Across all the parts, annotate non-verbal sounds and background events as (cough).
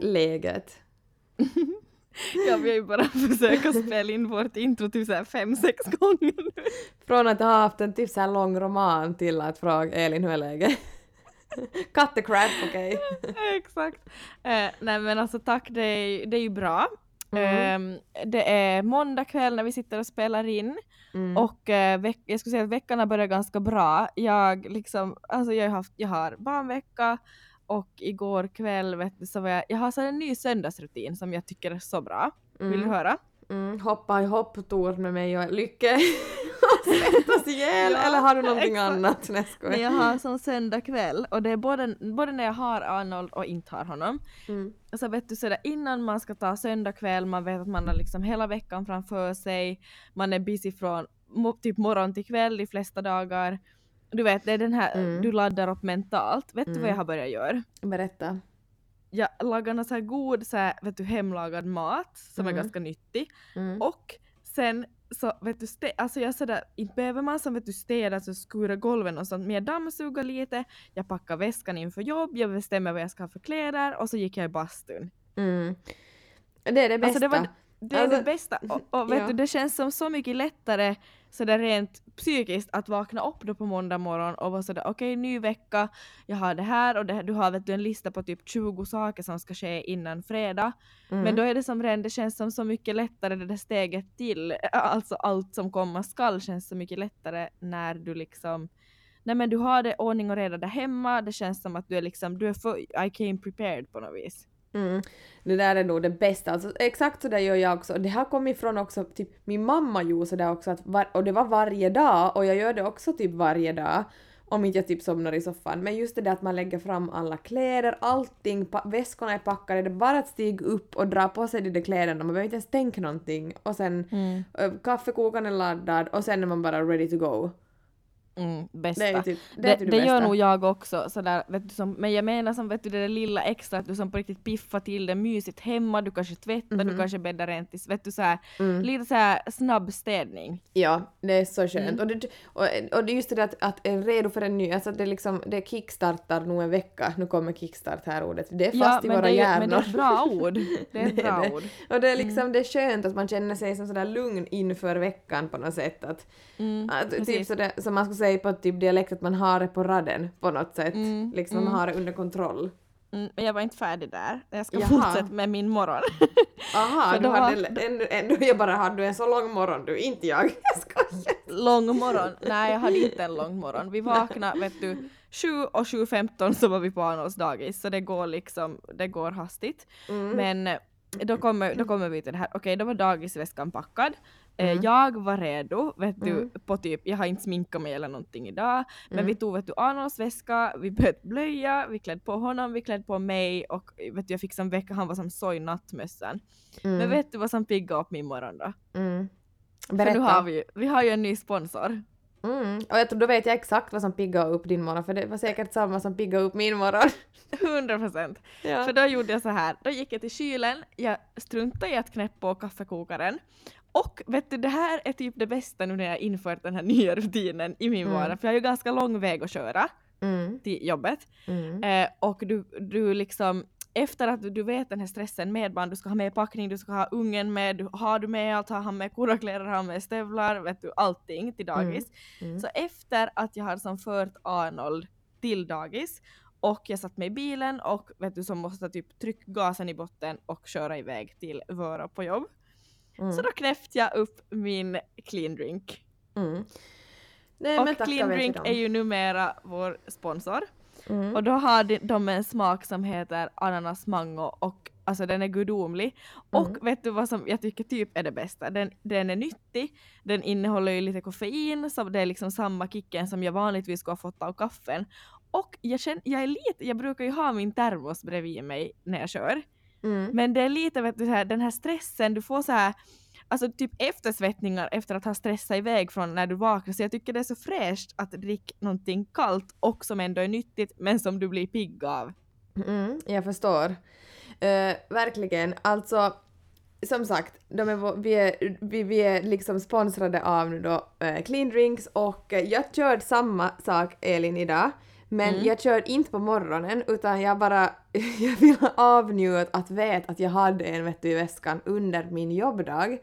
Läget? (laughs) ja, vi har ju bara försökt spela in vårt intro typ såhär fem, sex gånger nu. Från att ha haft en typ såhär lång roman till att fråga Elin hur är läget? (laughs) Cut the crap, okej? (laughs) Okay? Exakt. Eh, nej men alltså tack, det är, det är ju bra. Mm. Eh, det är måndag kväll när vi sitter och spelar in. Mm. Och eh, veck, jag skulle säga att veckan har börjat ganska bra. Jag, liksom, alltså jag, har haft, jag har barnvecka och igår kväll vet du, så var jag, jag har så en ny söndagsrutin som jag tycker är så bra. Mm. Vill du mm. höra? Mm, hoppa i hopptor med mig och Lycke (laughs) svettas ihjäl ja, eller har du någonting exakt. annat? Nej, Men jag har sån söndag kväll och det är både, både när jag har Arnold och inte har honom. Mm. Så vet du sådär innan man ska ta söndag kväll, man vet att man har liksom hela veckan framför sig, man är busy från typ morgon till kväll de flesta dagar. Du vet, det är den här, mm. du laddar upp mentalt. Vet mm. du vad jag mm. har börjat göra? Berätta. Jag lagar någon så här god så här, vet du, hemlagad mat som mm. är ganska nyttig. Mm. Och sen så vet du, stä- alltså jag sådär, inte behöver man som vet du städa, alltså skura golven och sånt, men jag dammsugar lite, jag packar väskan inför jobb, jag bestämmer vad jag ska ha för kläder och så gick jag i bastun. Mm. Det är det bästa. Alltså det var, det är alltså, det bästa. Och, och vet (laughs) ja. du, det känns som så mycket lättare sådär rent psykiskt att vakna upp då på måndag morgon och vara sådär okej okay, ny vecka, jag har det här och det, du har vet du, en lista på typ 20 saker som ska ske innan fredag. Mm. Men då är det som redan, det känns som så mycket lättare det där steget till, (laughs) alltså allt som komma skall känns så mycket lättare när du liksom Nej men du har det ordning och reda där hemma, det känns som att du är liksom, du är för, I came prepared på något vis. Mm. Det där är nog det bästa. Alltså, exakt så där gör jag också. Det har kommit från också, typ min mamma gjorde sådär också att var, och det var varje dag och jag gör det också typ varje dag om inte jag typ somnar i soffan. Men just det där att man lägger fram alla kläder, allting, väskorna är packade, det är bara att stiga upp och dra på sig de där kläderna, man behöver inte ens tänka någonting. Och sen mm. kaffekokaren är laddad och sen är man bara ready to go. Mm, bästa. Det, typ, det, det, typ det gör nog jag också, sådär, vet du, som, men jag menar som vet du, det där lilla extra att du som på riktigt piffar till det mysigt hemma, du kanske tvättar, mm -hmm. du mhm. kanske bäddar rent i, vet du såhär, mm. lite såhär snabb städning. Ja, det är så skönt. Mm. Och, det, och, och det är just det att, att är redo för en ny, alltså det liksom, det kickstartar nog en vecka, nu kommer kickstart här ordet, det är fast ja, i våra hjärnor. men det är ett bra ord. Det är ett (laughs) bra det, ord. Och det är liksom, mm. det är skönt att man känner sig som sådär lugn inför veckan på något sätt. Att, mm, att typ sådär, som man skulle säga på typ dialekt att man har det på raden på något sätt. Mm, liksom man mm. har det under kontroll. Mm, men jag var inte färdig där. Jag ska Jaha. fortsätta med min morgon. (laughs) Aha, du hade en, en, jag bara hade en så lång morgon du, inte jag. (laughs) Jag skojar. Lång morgon? Nej, jag hade inte en lång morgon. Vi vaknade, vet du, 7 och 7.15 så var vi på Arnolds dagis, så det går liksom, det går hastigt. Mm. Men då kommer, då kommer vi till det här, okej okay, då var dagisväskan packad, mm. Jag var redo, vet du, mm. på typ, jag har inte sminkat mig eller någonting idag, men mm. vi tog vet du Arnolds väska, vi bytte blöja, vi klädde på honom, vi klädde på mig och vet du, jag fick som vecka, han var som så i nattmössan. Men mm. vet du vad som piggade upp min morgon då? Mm. För nu har vi, vi har ju en ny sponsor. Mm. Och jag tror då vet jag exakt vad som piggade upp din morgon, för det var säkert samma som piggade upp min morgon. (laughs) 100 procent. Ja. För då gjorde jag så här, då gick jag till kylen, jag struntade i att knäppa på kaffekokaren och vet du, det här är typ det bästa nu när jag infört den här nya rutinen i min mm. vardag, för jag har ju ganska lång väg att köra mm. till jobbet. Mm. Eh, och du, du liksom, efter att du vet den här stressen med barn, du ska ha med packning, du ska ha ungen med, du, har du med allt, har han med kurakläder, har han med stövlar, vet du, allting till mm. dagis. Mm. Så efter att jag har som fört Arnold till dagis och jag satt mig i bilen och vet du som måste typ trycka gasen i botten och köra iväg till Vöra på jobb. Mm. Så då knäppte jag upp min clean drink. Mm. Nej, och clean drink är ju numera vår sponsor. Mm. Och då har de en smak som heter ananas mango och alltså den är gudomlig. Och mm. vet du vad som jag tycker typ är det bästa? Den, den är nyttig, den innehåller ju lite koffein så det är liksom samma kicken som jag vanligtvis skulle ha fått av kaffen. Och jag, känner, jag är lite, jag brukar ju ha min termos bredvid mig när jag kör. Mm. Men det är lite vet du, här, den här stressen, du får så här alltså typ eftersvettningar efter att ha stressat iväg från när du vaknar. Så jag tycker det är så fräscht att dricka någonting kallt och som ändå är nyttigt men som du blir pigg av. Mm, jag förstår. Uh, verkligen. Alltså, som sagt, de är, vi, är, vi, vi är liksom sponsrade av nu då uh, Clean Drinks och eh, jag körde samma sak Elin idag men mm. jag körde inte på morgonen utan jag bara (laughs) jag ville avnjuta att veta att jag hade en vet du, i väskan under min jobbdag.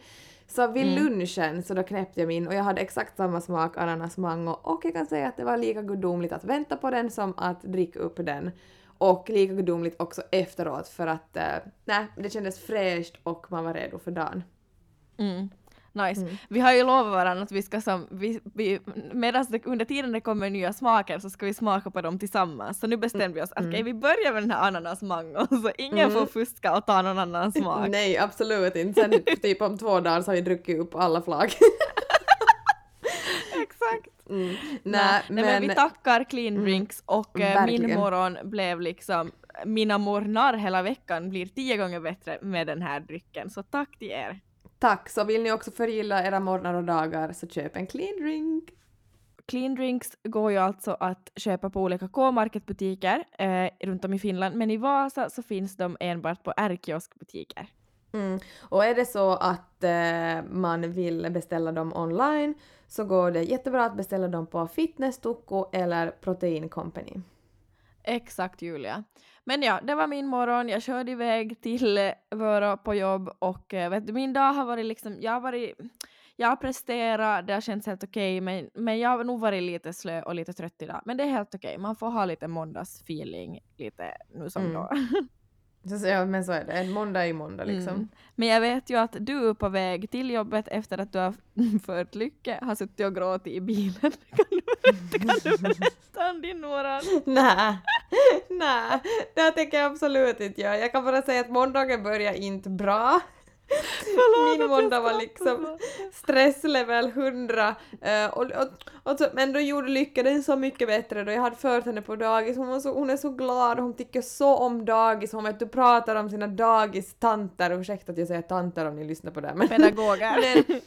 Så vid mm. lunchen så då knäppte jag min och jag hade exakt samma smak ananasmango och jag kan säga att det var lika gudomligt att vänta på den som att dricka upp den. Och lika gudomligt också efteråt för att äh, nej, det kändes fräscht och man var redo för dagen. Mm. Nice. Mm. Vi har ju lovat varandra att vi ska som, vi, vi, medan det, under tiden det kommer nya smaker så ska vi smaka på dem tillsammans. Så nu bestämde vi oss att mm. okay, vi börjar med den här ananasmangon (laughs) så ingen mm. får fuska och ta någon annan smak. Nej absolut inte. Sen (laughs) typ om två dagar så har vi druckit upp alla flak. (laughs) Exakt. Mm. Nej, men, men, vi tackar Clean mm. Drinks och eh, min morgon blev liksom mina morgnar hela veckan blir tio gånger bättre med den här drycken, så tack till er. Tack, så vill ni också förgylla era morgnar och dagar så köp en clean drink. Clean drinks går ju alltså att köpa på olika K-market-butiker eh, runt om i Finland, men i Vasa så finns de enbart på R-kioskbutiker. Mm. Och är det så att eh, man vill beställa dem online så går det jättebra att beställa dem på Fitness Tukku eller Protein Company. Exakt Julia. Men ja, det var min morgon. Jag körde iväg till eh, Vörå på jobb och eh, vet du, min dag har varit liksom, jag har varit jag har presterat, det har känts helt okej, okay, men, men jag har nog varit lite slö och lite trött idag. Men det är helt okej, okay. man får ha lite måndagsfeeling lite nu som mm. då. (laughs) Ja men så är det, en måndag är måndag liksom. Mm. Men jag vet ju att du är på väg till jobbet efter att du har (laughs) fört Lycke har suttit och gråtit i bilen. (laughs) Kan du kan du berätta om din morgon? Nej, (laughs) nej, det tänker jag absolut inte göra. Jag kan bara säga att måndagen börjar inte bra. (laughs) Förlåt, Min måndag var liksom stresslevel 100 uh, eh, och, och, och så, men då gjorde Lycka den så mycket bättre då jag hade fört henne på dagis. Hon, var så, hon är så glad och hon tycker så om dagis. Hon vet du pratar om sina dagistanter, ursäkta att jag säger tanter om ni lyssnar på det. Men, Pedagoger. (laughs) men,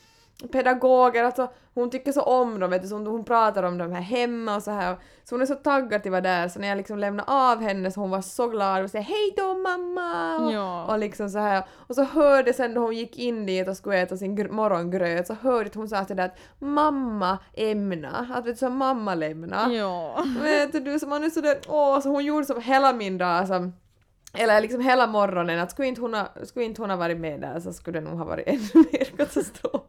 pedagoger, alltså hon tycker så om dem, vet du, så hon, hon pratar om dem här hemma och så här. Så hon är så taggad till att vara där, så när jag liksom lämnade av henne så hon var så glad och sa hej då mamma! Och, ja. och liksom så här. Och så hörde sen då hon gick in dit och skulle äta sin morgongröt så hörde hon sa det att mamma ämna, att vet du så mamma lämna. Ja. Vet du, så man är sådär, åh, så hon gjorde som hela min dag som eller liksom hela morgonen, att skulle inte, hon ha, skulle inte hon ha varit med där så skulle det nog ha varit ännu mer katastrof.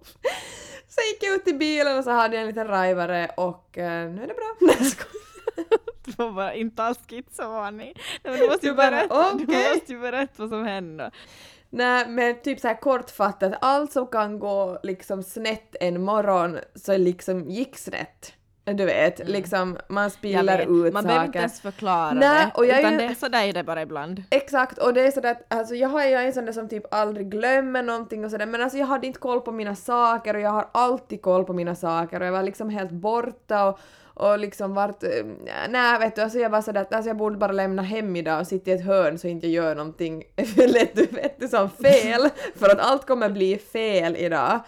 Så jag gick jag ut i bilen och så hade jag en liten rajvare och uh, nu är det bra. Nej Du var bara inte alls schizofreni. Du måste ju berätta, okay. du måste ju berätta vad som hände. Nej men typ såhär kortfattat, allt som kan gå liksom snett en morgon så liksom gick snett. Du vet, mm. liksom man spiller ut man saker. Man behöver inte ens förklara Nä, det, och jag utan ju, det är sådär är det bara ibland. Exakt, och det är sådär att alltså jag har ju en sån där som typ aldrig glömmer någonting och sådär men alltså jag hade inte koll på mina saker och jag har alltid koll på mina saker och jag var liksom helt borta och och liksom vart, eh, nej vet du, alltså jag var sådär att alltså jag borde bara lämna hem idag och sitta i ett hörn så inte jag gör någonting (laughs) lätt du vet du som fel för att allt kommer bli fel idag.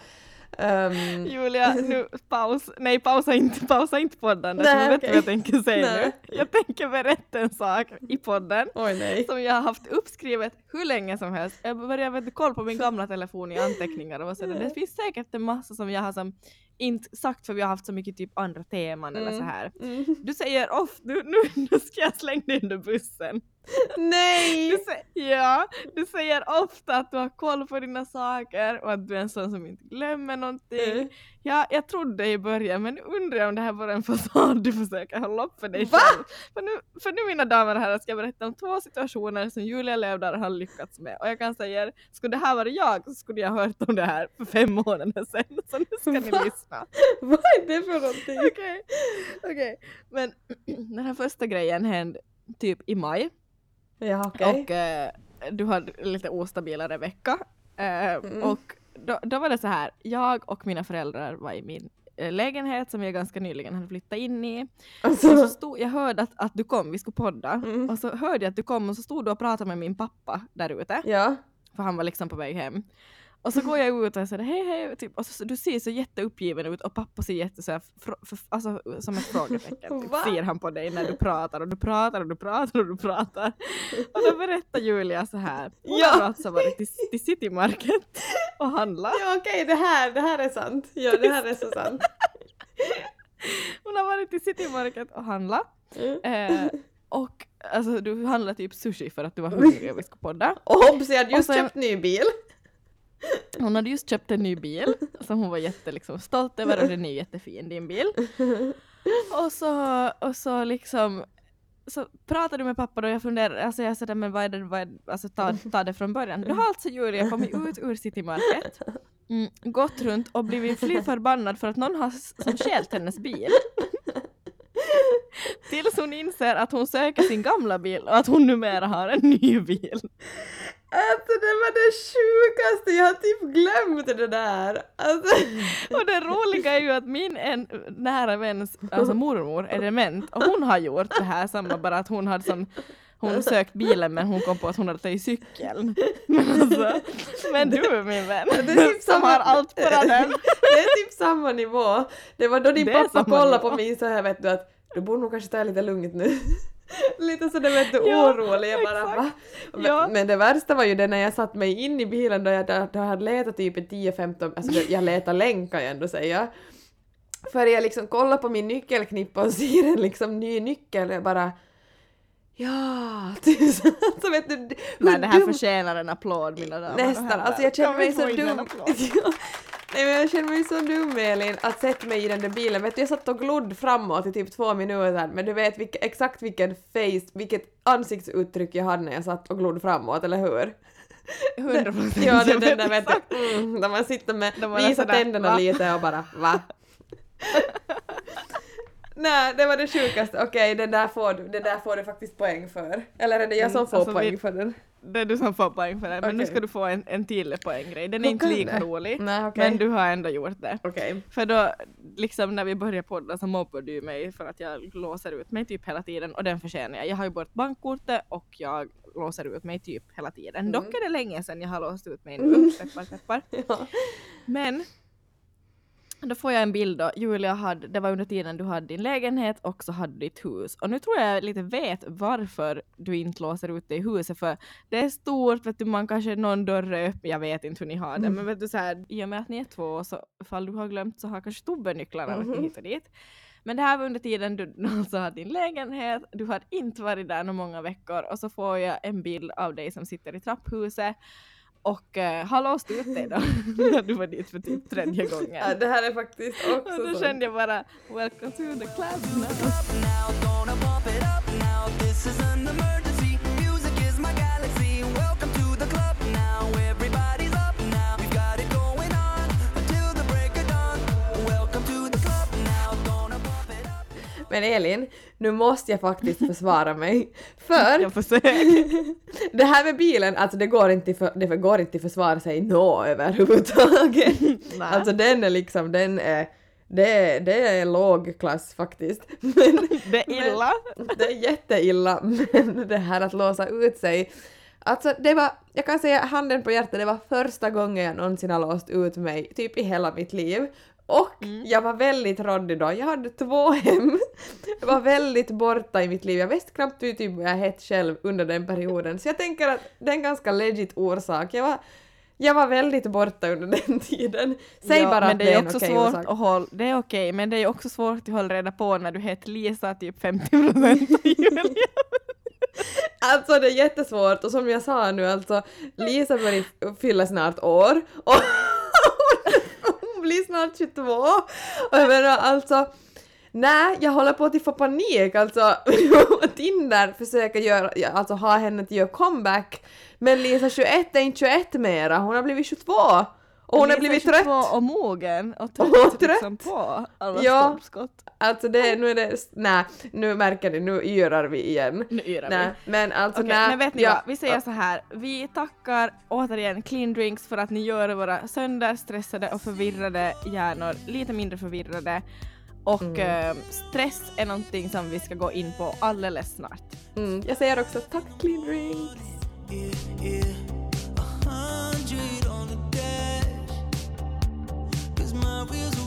Um... Julia, nu paus. Nej, pausa inte, pausa inte podden. Nej, du vet okay. vad jag tänker säga nej. nu. Jag tänker berätta en sak i podden Oj, som jag har haft uppskrivet hur länge som helst. Jag började kolla på min gamla telefon i anteckningar och var sådär, det finns säkert en massa som jag har som inte sagt för vi har haft så mycket typ andra teman mm. eller så här. Mm. Du säger ofta, nu, nu, nu ska jag slänga dig under bussen. Nej! (laughs) Du säger, ja, du säger ofta att du har koll på dina saker och att du är en sån som inte glömmer någonting. Mm. Ja, jag trodde i början men nu undrar jag om det här var en fasad (laughs) du försöker hålla upp för dig Va? själv. För nu, för nu mina damer och herrar ska jag berätta om två situationer som Julia Lövdahl har lyckats med och jag kan säga skulle det här vara jag så skulle jag ha hört om det här för fem månader sedan så nu ska ni Va? lyssna. Vad är det för någonting? (laughs) Okej, okay. okay. men (clears throat) den här första grejen hände typ i maj Ja, okay. Och eh, du hade lite ostabilare vecka. Eh, mm. Och då, då var det så här, jag och mina föräldrar var i min eh, lägenhet som jag ganska nyligen hade flyttat in i. Alltså. Och så stod, jag hörde att, att du kom, vi skulle podda, mm. och så hörde jag att du kom och så stod du och pratade med min pappa där ute. Ja. För han var liksom på väg hem. Och så går jag ut och säger hej hej, typ, och så, du ser så jätteuppgiven ut och pappa ser jätte så här, alltså, som ett frågetecken. Typ, (laughs) ser han på dig när du pratar och du pratar och du pratar och du pratar. Och då berättar Julia så här. Hon ja. har alltså varit till, till City Market och handlat. Ja okej, okay, det, här, det här är sant. Ja det här är så sant. (laughs) hon har varit i City Market och handlat. Eh, och alltså du handlade typ sushi för att du var hungrig och vi skulle podda. Och hopps jag hade just sen- köpt ny bil. Hon hade just köpt en ny bil som hon var jätte, liksom, stolt över och den är jättefin din bil. Och så, och så liksom så pratade du med pappa då jag funderade, alltså jag sa men vad är det, vad är det alltså ta, ta det från början. Då har alltså Julia kommit ut ur City Market, mm, gått runt och blivit fly förbannad för att någon har som stjält hennes bil. Tills hon inser att hon söker sin gamla bil och att hon numera har en ny bil. Alltså det var det sjukaste, jag har typ glömt det där. Alltså. (laughs) Och det roliga är ju att min en nära väns, alltså mormor är dement och hon har gjort det här samma bara att hon hade som hon sökt bilen men hon kom på att hon hade tagit cykeln. (laughs) Men, alltså, men du min vän, Det är typ samma- har allt på raden. (laughs) Det är typ samma nivå. Det var då din pappa kollade nivå. på mig så här vet du att du borde nog kanske ta lite lugnt nu. (laughs) lite sådär vet du Ja, orolig. Jag bara va? Men, Ja. men det värsta var ju det när jag satt mig in i bilen då jag, då, då jag hade letat typ i 10-15, alltså det- jag letade länge kan jag ändå säga. För jag liksom kollar på min nyckelknippa och ser en liksom ny nyckel jag bara Ja, (laughs) typ så, vet du hur Nej det här dum- förtjänar en applåd mina damer Nästan, alltså jag känner mig så dum. (laughs) Nej men jag känner mig så dum Elin att sätta mig i den där bilen. Vet du jag satt och glodde framåt i typ två minuter men du vet vilka, exakt vilken face, vilket ansiktsuttryck jag hade när jag satt och glodde framåt, eller hur? 100 procent. Ja, det är den där vet du, mm, där man sitter med, visar tänderna va? lite och bara va? (laughs) Nej, det var det sjukaste. Okej, det, där får du, det där får du faktiskt poäng för. Eller är det jag som Mm, får alltså, poäng vi- för den? Det är du som får poäng för det, men nu ska du få en, en till poänggrej. Den är Hur inte lika det? rolig, Nej, okej. men du har ändå gjort det. Okej. För då, liksom när vi började podda så mobbade du mig för att jag låser ut mig typ hela tiden och den förtjänar jag. Jag har ju bort bankkortet och jag låser ut mig typ hela tiden. Mm. Dock är det länge sedan jag har låst ut mig nu, peppar peppar. (laughs) Ja. Men då får jag en bild då. Julia hade, det var under tiden du hade din lägenhet och så hade du ditt hus. Och nu tror jag lite vet varför du inte låser ut dig i huset för det är stort, vet du, man kanske någon dörr är öppen, jag vet inte hur ni har det, men vet du så här, i och med att ni är två så ifall du har glömt så har kanske Tobbe nycklarna Mhm. hit och dit. Men det här var under tiden du (laughs) alltså hade din lägenhet, du hade inte varit där några många veckor och så får jag en bild av dig som sitter i trapphuset och uh, har låst ut dig då (laughs) när du var dit för typ tredje gången. Ja, det här är faktiskt också Och då sant. kände jag bara Welcome to the club now. Men Elin, nu måste jag faktiskt försvara mig. För Jag försöker. (laughs) det här med bilen, alltså det går inte, för, det går inte att försvara sig nå överhuvudtaget. (laughs) Nej. alltså den är liksom, den är, det det är låg klass faktiskt. (laughs) Men, Det är illa. det är jätteilla, men det här att låsa ut sig. Alltså det var, jag kan säga handen på hjärtat, det var första gången jag någonsin har låst ut mig, typ i hela mitt liv. Och jag var väldigt råddig då, jag hade två hem. Jag var väldigt borta i mitt liv, jag visste knappt typ vad jag hette själv under den perioden. Så jag tänker att det är en ganska legit orsak. Jag var, jag var väldigt borta under den tiden. Säg Ja, bara men att det det är är en också svårt orsak. att hålla, det är okej, men det är också svårt att hålla reda på när du heter Lisa typ 50 procent och Julia. (laughs) Alltså det är jättesvårt och som jag sa nu alltså Lisa börjar fylla snart år och hon blir snart 22 och jag menar alltså Nej, jag håller på att typ få panik alltså. (laughs) Tinder försöker göra, alltså ha henne att göra comeback men Lisa 21 är inte 21 mera, hon har blivit 22 och hon har blivit är 22 trött. och mogen och Och trött, trött. Liksom på alla Ja. stolpskott. Alltså det, nu är det, nej, nu märker ni, nu yrar vi igen. Nu yrar vi. Nej, men alltså Okej, nej. men vet ni ja, vad? Vi säger så här. Vi tackar återigen Clean Drinks för att ni gör våra sönderstressade och förvirrade hjärnor lite mindre förvirrade. Och Mm. eh, stress är någonting som vi ska gå in på alldeles snart. Mm, jag säger också tack Clean Drinks. My wheels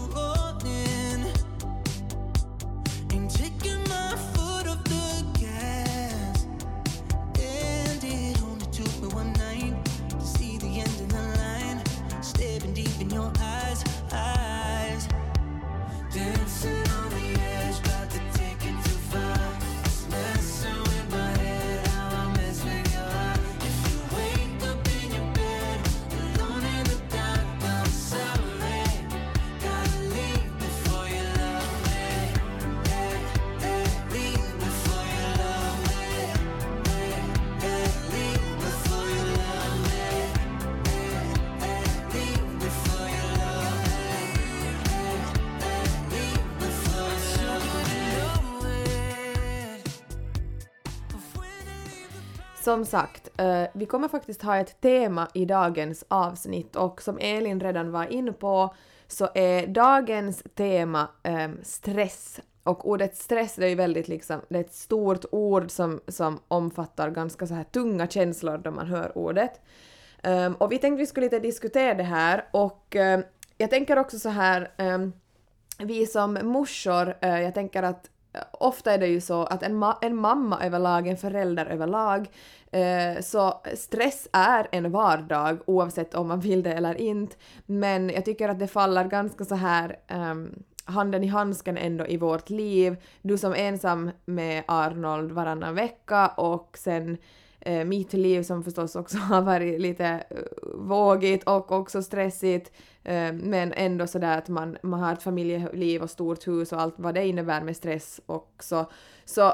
som sagt, eh, vi kommer faktiskt ha ett tema i dagens avsnitt och som Elin redan var inne på så är dagens tema ehm, stress. Och ordet stress det är ju väldigt liksom, det är ett stort ord som, som omfattar ganska så här tunga känslor då man hör ordet. Um, och vi tänkte vi skulle lite diskutera det här och um, jag tänker också så här, um, vi som morsor, uh, jag tänker att ofta är det ju så att en, ma en mamma överlag, en förälder överlag, eh, så stress är en vardag oavsett om man vill det eller inte. Men jag tycker att det faller ganska så här ehm, handen i handsken ändå i vårt liv. Du som ensam med Arnold varannan vecka och sen eh, mitt liv som förstås också (laughs) har varit lite eh, vågigt och också stressigt eh, men ändå sådär att man, man har ett familjeliv och stort hus och allt vad det innebär med stress också. Så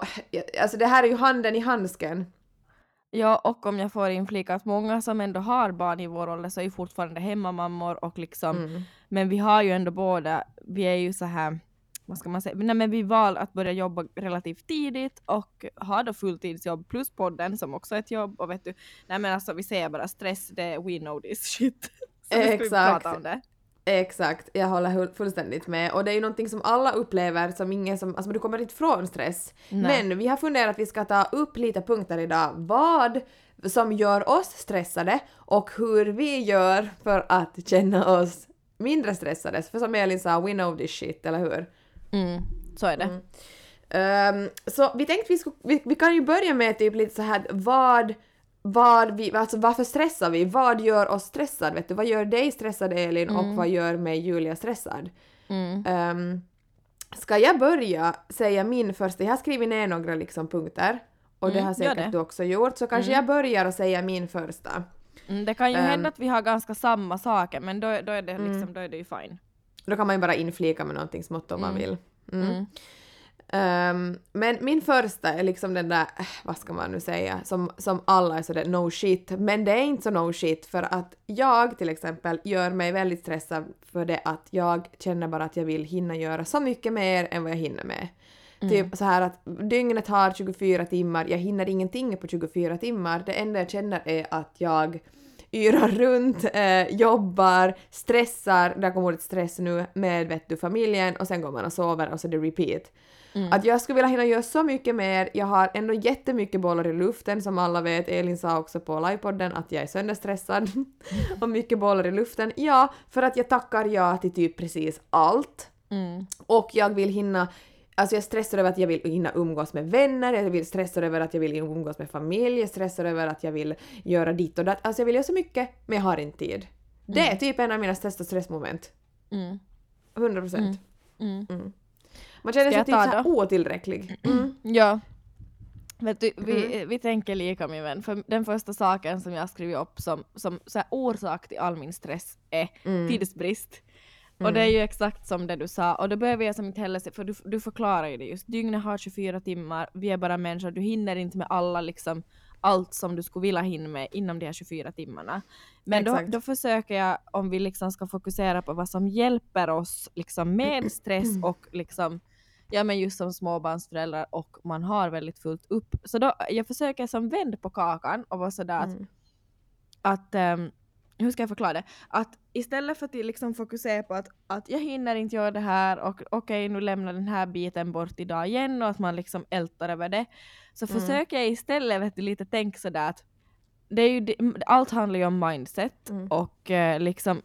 alltså det här är ju handen i handsken. Ja, och om jag får inflika att många som ändå har barn i vår ålder så är ju fortfarande hemmamammor och liksom, mm. men vi har ju ändå båda, vi är ju så här vad ska man säga, nej men vi valde att börja jobba relativt tidigt och ha då fulltidsjobb plus podden som också är ett jobb och vet du, nej men alltså vi säger bara stress, det we know this shit. (laughs) Så Exakt. om det. Exakt, jag håller fullständigt med. Och det är ju någonting som alla upplever som ingen som, alltså du kommer inte ifrån stress. Nej. Men vi har funderat att vi ska ta upp lite punkter idag. Vad som gör oss stressade och hur vi gör för att känna oss mindre stressade. För som Elin sa, we know this shit, eller hur? Mm, så är det. Mm. Um, så vi tänkte vi, skulle, vi, vi, kan ju börja med typ lite så här vad, vad vi, alltså varför stressar vi? Vad gör oss stressade? Vet du? Vad gör dig stressad Elin mm. och vad gör mig Julia stressad? Um, ska jag börja säga min första? Jag har skrivit ner några liksom punkter och det mm, har säkert det. du också gjort så kanske jag börjar och säga min första. Mm, det kan ju um, hända att vi har ganska samma saker men då, då, är, det liksom, då är det ju fine. Då kan man ju bara inflika med någonting smått om mm. man vill. Mm. Um, men min första är liksom den där, äh, vad ska man nu säga, som, som alla är sådär no shit, men det är inte så no shit för att jag till exempel gör mig väldigt stressad för det att jag känner bara att jag vill hinna göra så mycket mer än vad jag hinner med. Mm. Typ så här att dygnet har 24 timmar, jag hinner ingenting på 24 timmar, det enda jag känner är att jag yrar runt, eh, jobbar, stressar, där kommer ordet stress nu, med vet du, familjen och sen går man och sover och så är det repeat. Mm. Att jag skulle vilja hinna göra så mycket mer, jag har ändå jättemycket bollar i luften som alla vet, Elin sa också på livepodden att jag är sönderstressad (laughs) och mycket bollar i luften. Ja, för att jag tackar ja till typ precis allt. Mm. Och jag vill hinna Alltså jag stressar över att jag vill hinna umgås med vänner, jag vill stressar över att jag vill umgås med familj, jag stressar över att jag vill göra ditt och datt. Alltså jag vill göra så mycket, men jag har inte tid. Mm. Det är mm. typ en av mina största stressmoment. Mm. 100 procent. Mm. mm. Man känner sig typ såhär otillräcklig. Mm. (clears throat) Ja. Vet du, vi, vi tänker lika min vän, för den första saken som jag skrivit upp som, som så orsak till all min stress är tidsbrist. Mm. Och det är mm. ju exakt som det du sa, och då behöver jag som inte heller se, för du, du förklarar ju det just, dygnet har 24 timmar, vi är bara människor, du hinner inte med alla liksom allt som du skulle vilja hinna med inom de här 24 timmarna. Men då, då, försöker jag, om vi liksom ska fokusera på vad som hjälper oss liksom med stress och liksom, ja men just som småbarnsföräldrar och man har väldigt fullt upp. Så då, jag försöker som vänd på kakan och vara sådär mm. att, att um, hur ska jag förklara det? Att istället för att liksom fokusera på att, att jag hinner inte göra det här och okej okay, nu lämnar den här biten bort idag igen och att man liksom ältar över det. Så mm. försöker jag istället vet du, lite tänka sådär att det är ju, allt handlar ju om mindset mm. och eh, liksom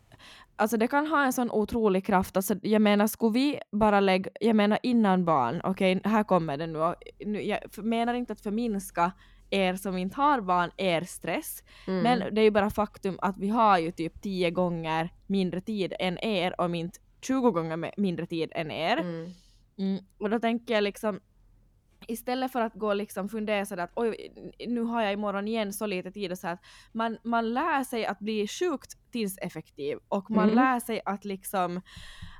Alltså det kan ha en sån otrolig kraft, alltså jag menar skulle vi bara lägga, jag menar innan barn, okej okay, här kommer det nu, nu jag menar inte att förminska er som inte har barn er stress. Mm. Men det är ju bara faktum att vi har ju typ 10 gånger mindre tid än er och inte 20 gånger mindre tid än er. Mm. Mm. Och då tänker jag liksom istället för att gå och liksom fundera sådär att oj, nu har jag imorgon igen så lite tid och så att man, man lär sig att bli sjukt tidseffektiv och man mm. lär sig att liksom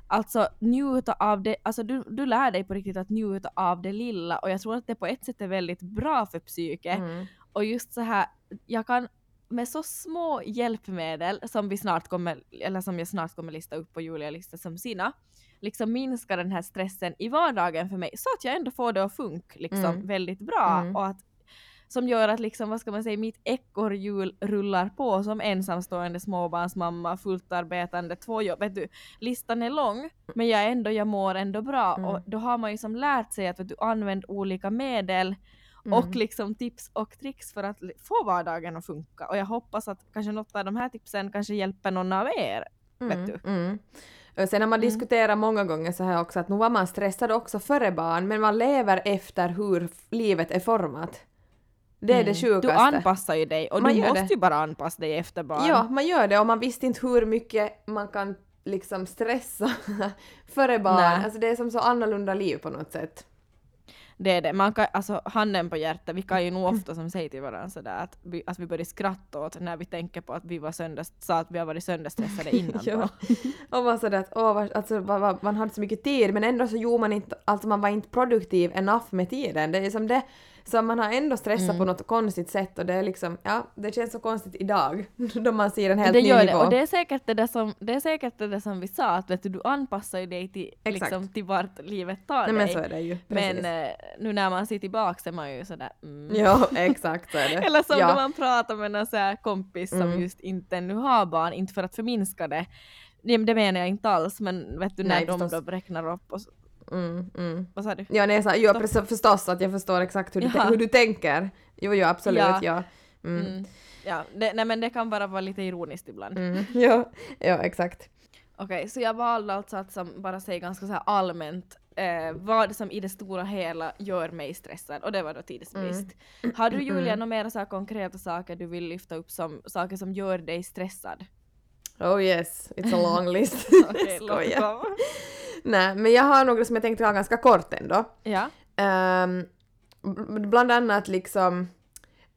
Alltså njuta av det, alltså du, du lär dig på riktigt att njuta av det lilla och jag tror att det på ett sätt är väldigt bra för psyket. Mm. Och just så här, jag kan med så små hjälpmedel som vi snart kommer, eller som jag snart kommer lista upp på Julia lista som sina, liksom minska den här stressen i vardagen för mig så att jag ändå får det att funka liksom mm. väldigt bra mm. och att som gör att liksom, vad ska man säga, mitt ekorrhjul rullar på som ensamstående småbarnsmamma, fullt arbetande, två jobb. Vet du, listan är lång, men jag, ändå, jag mår ändå bra. Mm. Och då har man ju som lärt sig att du, använd olika medel Mm. och liksom tips och tricks för att få vardagen att funka. Och jag hoppas att kanske något av de här tipsen kanske hjälper någon av er. vet du. Mm. Och Sen har man Mm. diskuterat många gånger så här också att nu var man stressad också före barn men man lever efter hur livet är format. Det är det Mm. sjukaste. Du anpassar ju dig och Man du måste det. ju bara anpassa dig efter barn. Ja, man gör det och man visste inte hur mycket man kan liksom stressa (laughs) före barn. Nej. Alltså det är som så annorlunda liv på något sätt. Det är det. Man kan, alltså handen på hjärtat, vi kan ju nog ofta som säger till varandra sådär att vi, att vi börjar skratta åt när vi tänker på att vi var sönders, sa att vi har varit sönderstressade (laughs) innan. Ja. Och man sådär att åh, alltså, man hade så mycket tid men ändå så gjorde man inte, alltså man var inte produktiv enough med tiden. Det är som det, så man har ändå stressat Mm. på något konstigt sätt och det är liksom, ja, det känns så konstigt idag (laughs) då man ser en helt det ny gör nivå. det, och det är säkert det där som, det är säkert det där som vi sa, att vet du, du anpassar ju dig till, Exakt. liksom, till vart livet tar Nej men dig. så är det ju. Men eh, nu när man ser tillbaka är man ju sådär mm. Ja, exakt så är det. (laughs) Eller som ja. när man pratar med någon så här kompis som Mm. just inte nu har barn, inte för att förminska det. Det, menar jag inte alls, men vet du när Nej, de förstås. då räknar upp och så, Mm, mm. vad sa du? Ja, nej, så, jo, precis, förstås att jag förstår exakt hur du, hur du tänker. Jo, jo, absolut, Ja. ja. Mm. Mm. Ja, det, nej men det kan bara vara lite ironiskt ibland. (laughs) Ja, ja, exakt. Okej, så jag valde alltså att som bara säga ganska så allmänt eh, vad som i det stora hela gör mig stressad och det var då tidsbrist. Har du Julia några mer så här konkreta saker du vill lyfta upp som saker som gör dig stressad? Oh yes, it's a long list. (laughs) Okej, komma. Nej, men jag har några som jag tänkte ha ganska kort ändå. Ja. Ehm, b- bland annat liksom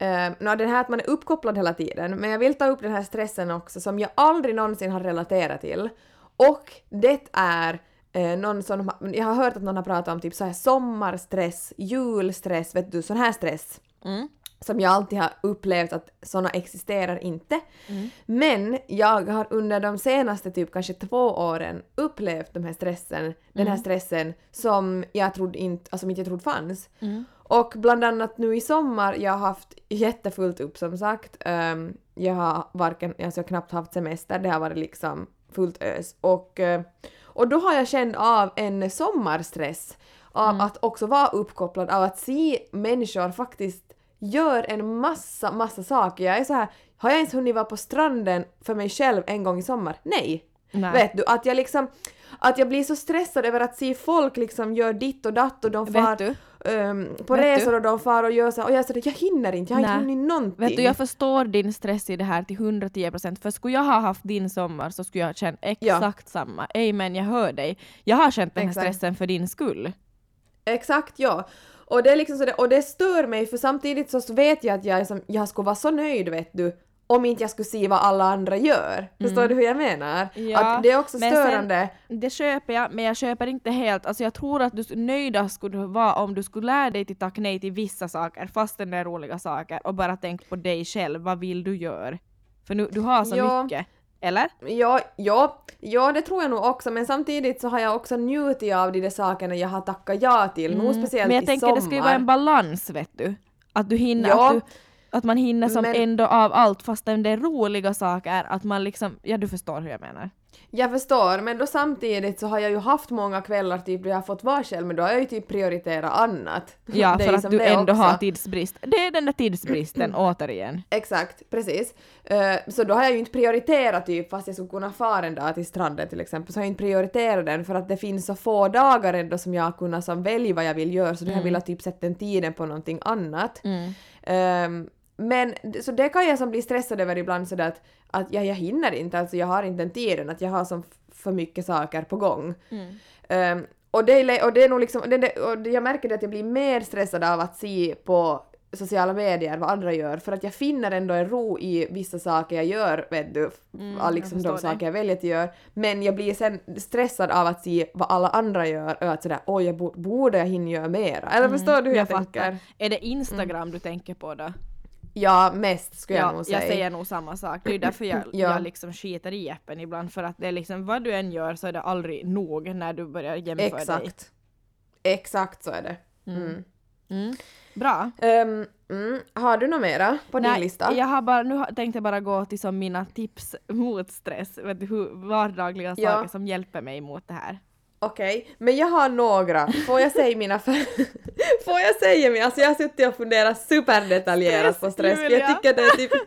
Uh, no, det här att man är uppkopplad hela tiden, men jag vill ta upp den här stressen också som jag aldrig någonsin har relaterat till. Och det är eh, någon som, jag har hört att någon har pratat om typ så här sommarstress, julstress, vet du, sån här stress. Mm. Som jag alltid har upplevt att såna existerar inte. Mm. Men jag har under de senaste typ kanske två åren upplevt den här stressen, den här stressen som jag trodde inte, alltså inte jag trodde fanns. Mm. Och bland annat nu i sommar, jag har haft jättefullt upp som sagt. Ehm, jag har varken, alltså jag har knappt haft semester, det har varit liksom fullt ös. Och, eh, och då har jag känt av en sommarstress av att också vara uppkopplad, av att se människor faktiskt gör en massa, massa saker. Jag är så här, har jag ens hunnit vara på stranden för mig själv en gång i sommar? Nej. Nej. Vet du, att jag liksom, att jag blir så stressad över att se folk liksom gör ditt och datt och de far ehm, på Vet resor du? och de far och gör så här, och jag säger jag hinner inte, jag har inte hunnit någonting. Vet du, jag förstår din stress i det här till 110% för skulle jag ha haft din sommar så skulle jag ha känt exakt samma. Amen, jag hör dig. Jag har känt den här Exakt. stressen för din skull. Exakt, ja. Och det är liksom så det, och det stör mig för samtidigt så vet jag att jag, som, jag skulle vara så nöjd vet du om inte jag skulle se vad alla andra gör. Förstår du hur jag menar? Mm. Ja, att det är också men sen- störande. Det köper jag, men jag köper inte helt. Alltså jag tror att du nöjda skulle vara om du skulle lära dig till tack nej till vissa saker, fastän det är roliga saker, och bara tänk på dig själv. Vad vill du göra? För nu, du har så Ja. mycket. Eller? Ja, ja, ja, det tror jag nog också, men samtidigt så har jag också njutit av de där sakerna jag har tackat ja till, nog speciellt Mm. men jag i tänker sommar. det ska ju vara en balans, vet du. Att du hinner, Ja. att, du, att man hinner som Men- ändå av allt, fastän det är roliga saker, att man liksom, ja du förstår hur jag menar. Jag förstår, men då samtidigt så har jag ju haft många kvällar typ då jag har fått vara själv, men då har jag ju typ prioriterat annat. Ja, (laughs) för att som du ändå också. har tidsbrist. Det är den där tidsbristen, (clears throat) återigen. Exakt, precis. Eh, så då har jag ju inte prioriterat typ, fast jag skulle kunna fara en dag till stranden till exempel, så har jag inte prioriterat den för att det finns så få dagar ändå som jag har kunnat som välja vad jag vill göra, så då har jag velat typ sätta den tiden på någonting annat. Mm. Ehm, men så det kan jag som bli stressad över ibland sådär att, att jag, jag hinner inte, alltså jag har inte den tiden, att jag har som för mycket saker på gång. Mm. Ehm, och, det och det är nog liksom, det, det, och det- jag märker det att jag blir mer stressad av att se på sociala medier vad andra gör för att jag finner ändå en ro i vissa saker jag gör, vet du, Mm, jag liksom de dig. saker jag väljer att göra. Men jag blir sen stressad av att se vad alla andra gör och att sådär oj, jag bo, borde jag hinna göra mera. Eller förstår du hur jag, Mm, fattar. tänker? Är det Instagram du tänker på då? Ja, mest skulle jag Ja, nog säga. jag säger nog samma sak. Det är därför jag, (clears throat) Ja. jag liksom skiter i appen ibland för att det är liksom vad du än gör så är det aldrig nog när du börjar jämföra dig. Exakt. Exakt så är det. Mm. Mm. Mm. Bra. Ehm, mm, har du något mera på din lista? Jag har bara, nu tänkte jag bara gå till som mina tips mot stress, vet du, hur vardagliga Ja. saker som hjälper mig mot det här. Okej, men jag har några. Får jag säga mina för... (laughs) Får jag säga mina? Alltså jag har suttit och funderat superdetaljerat på stress. för Jag Julia. tycker det är typ... (laughs)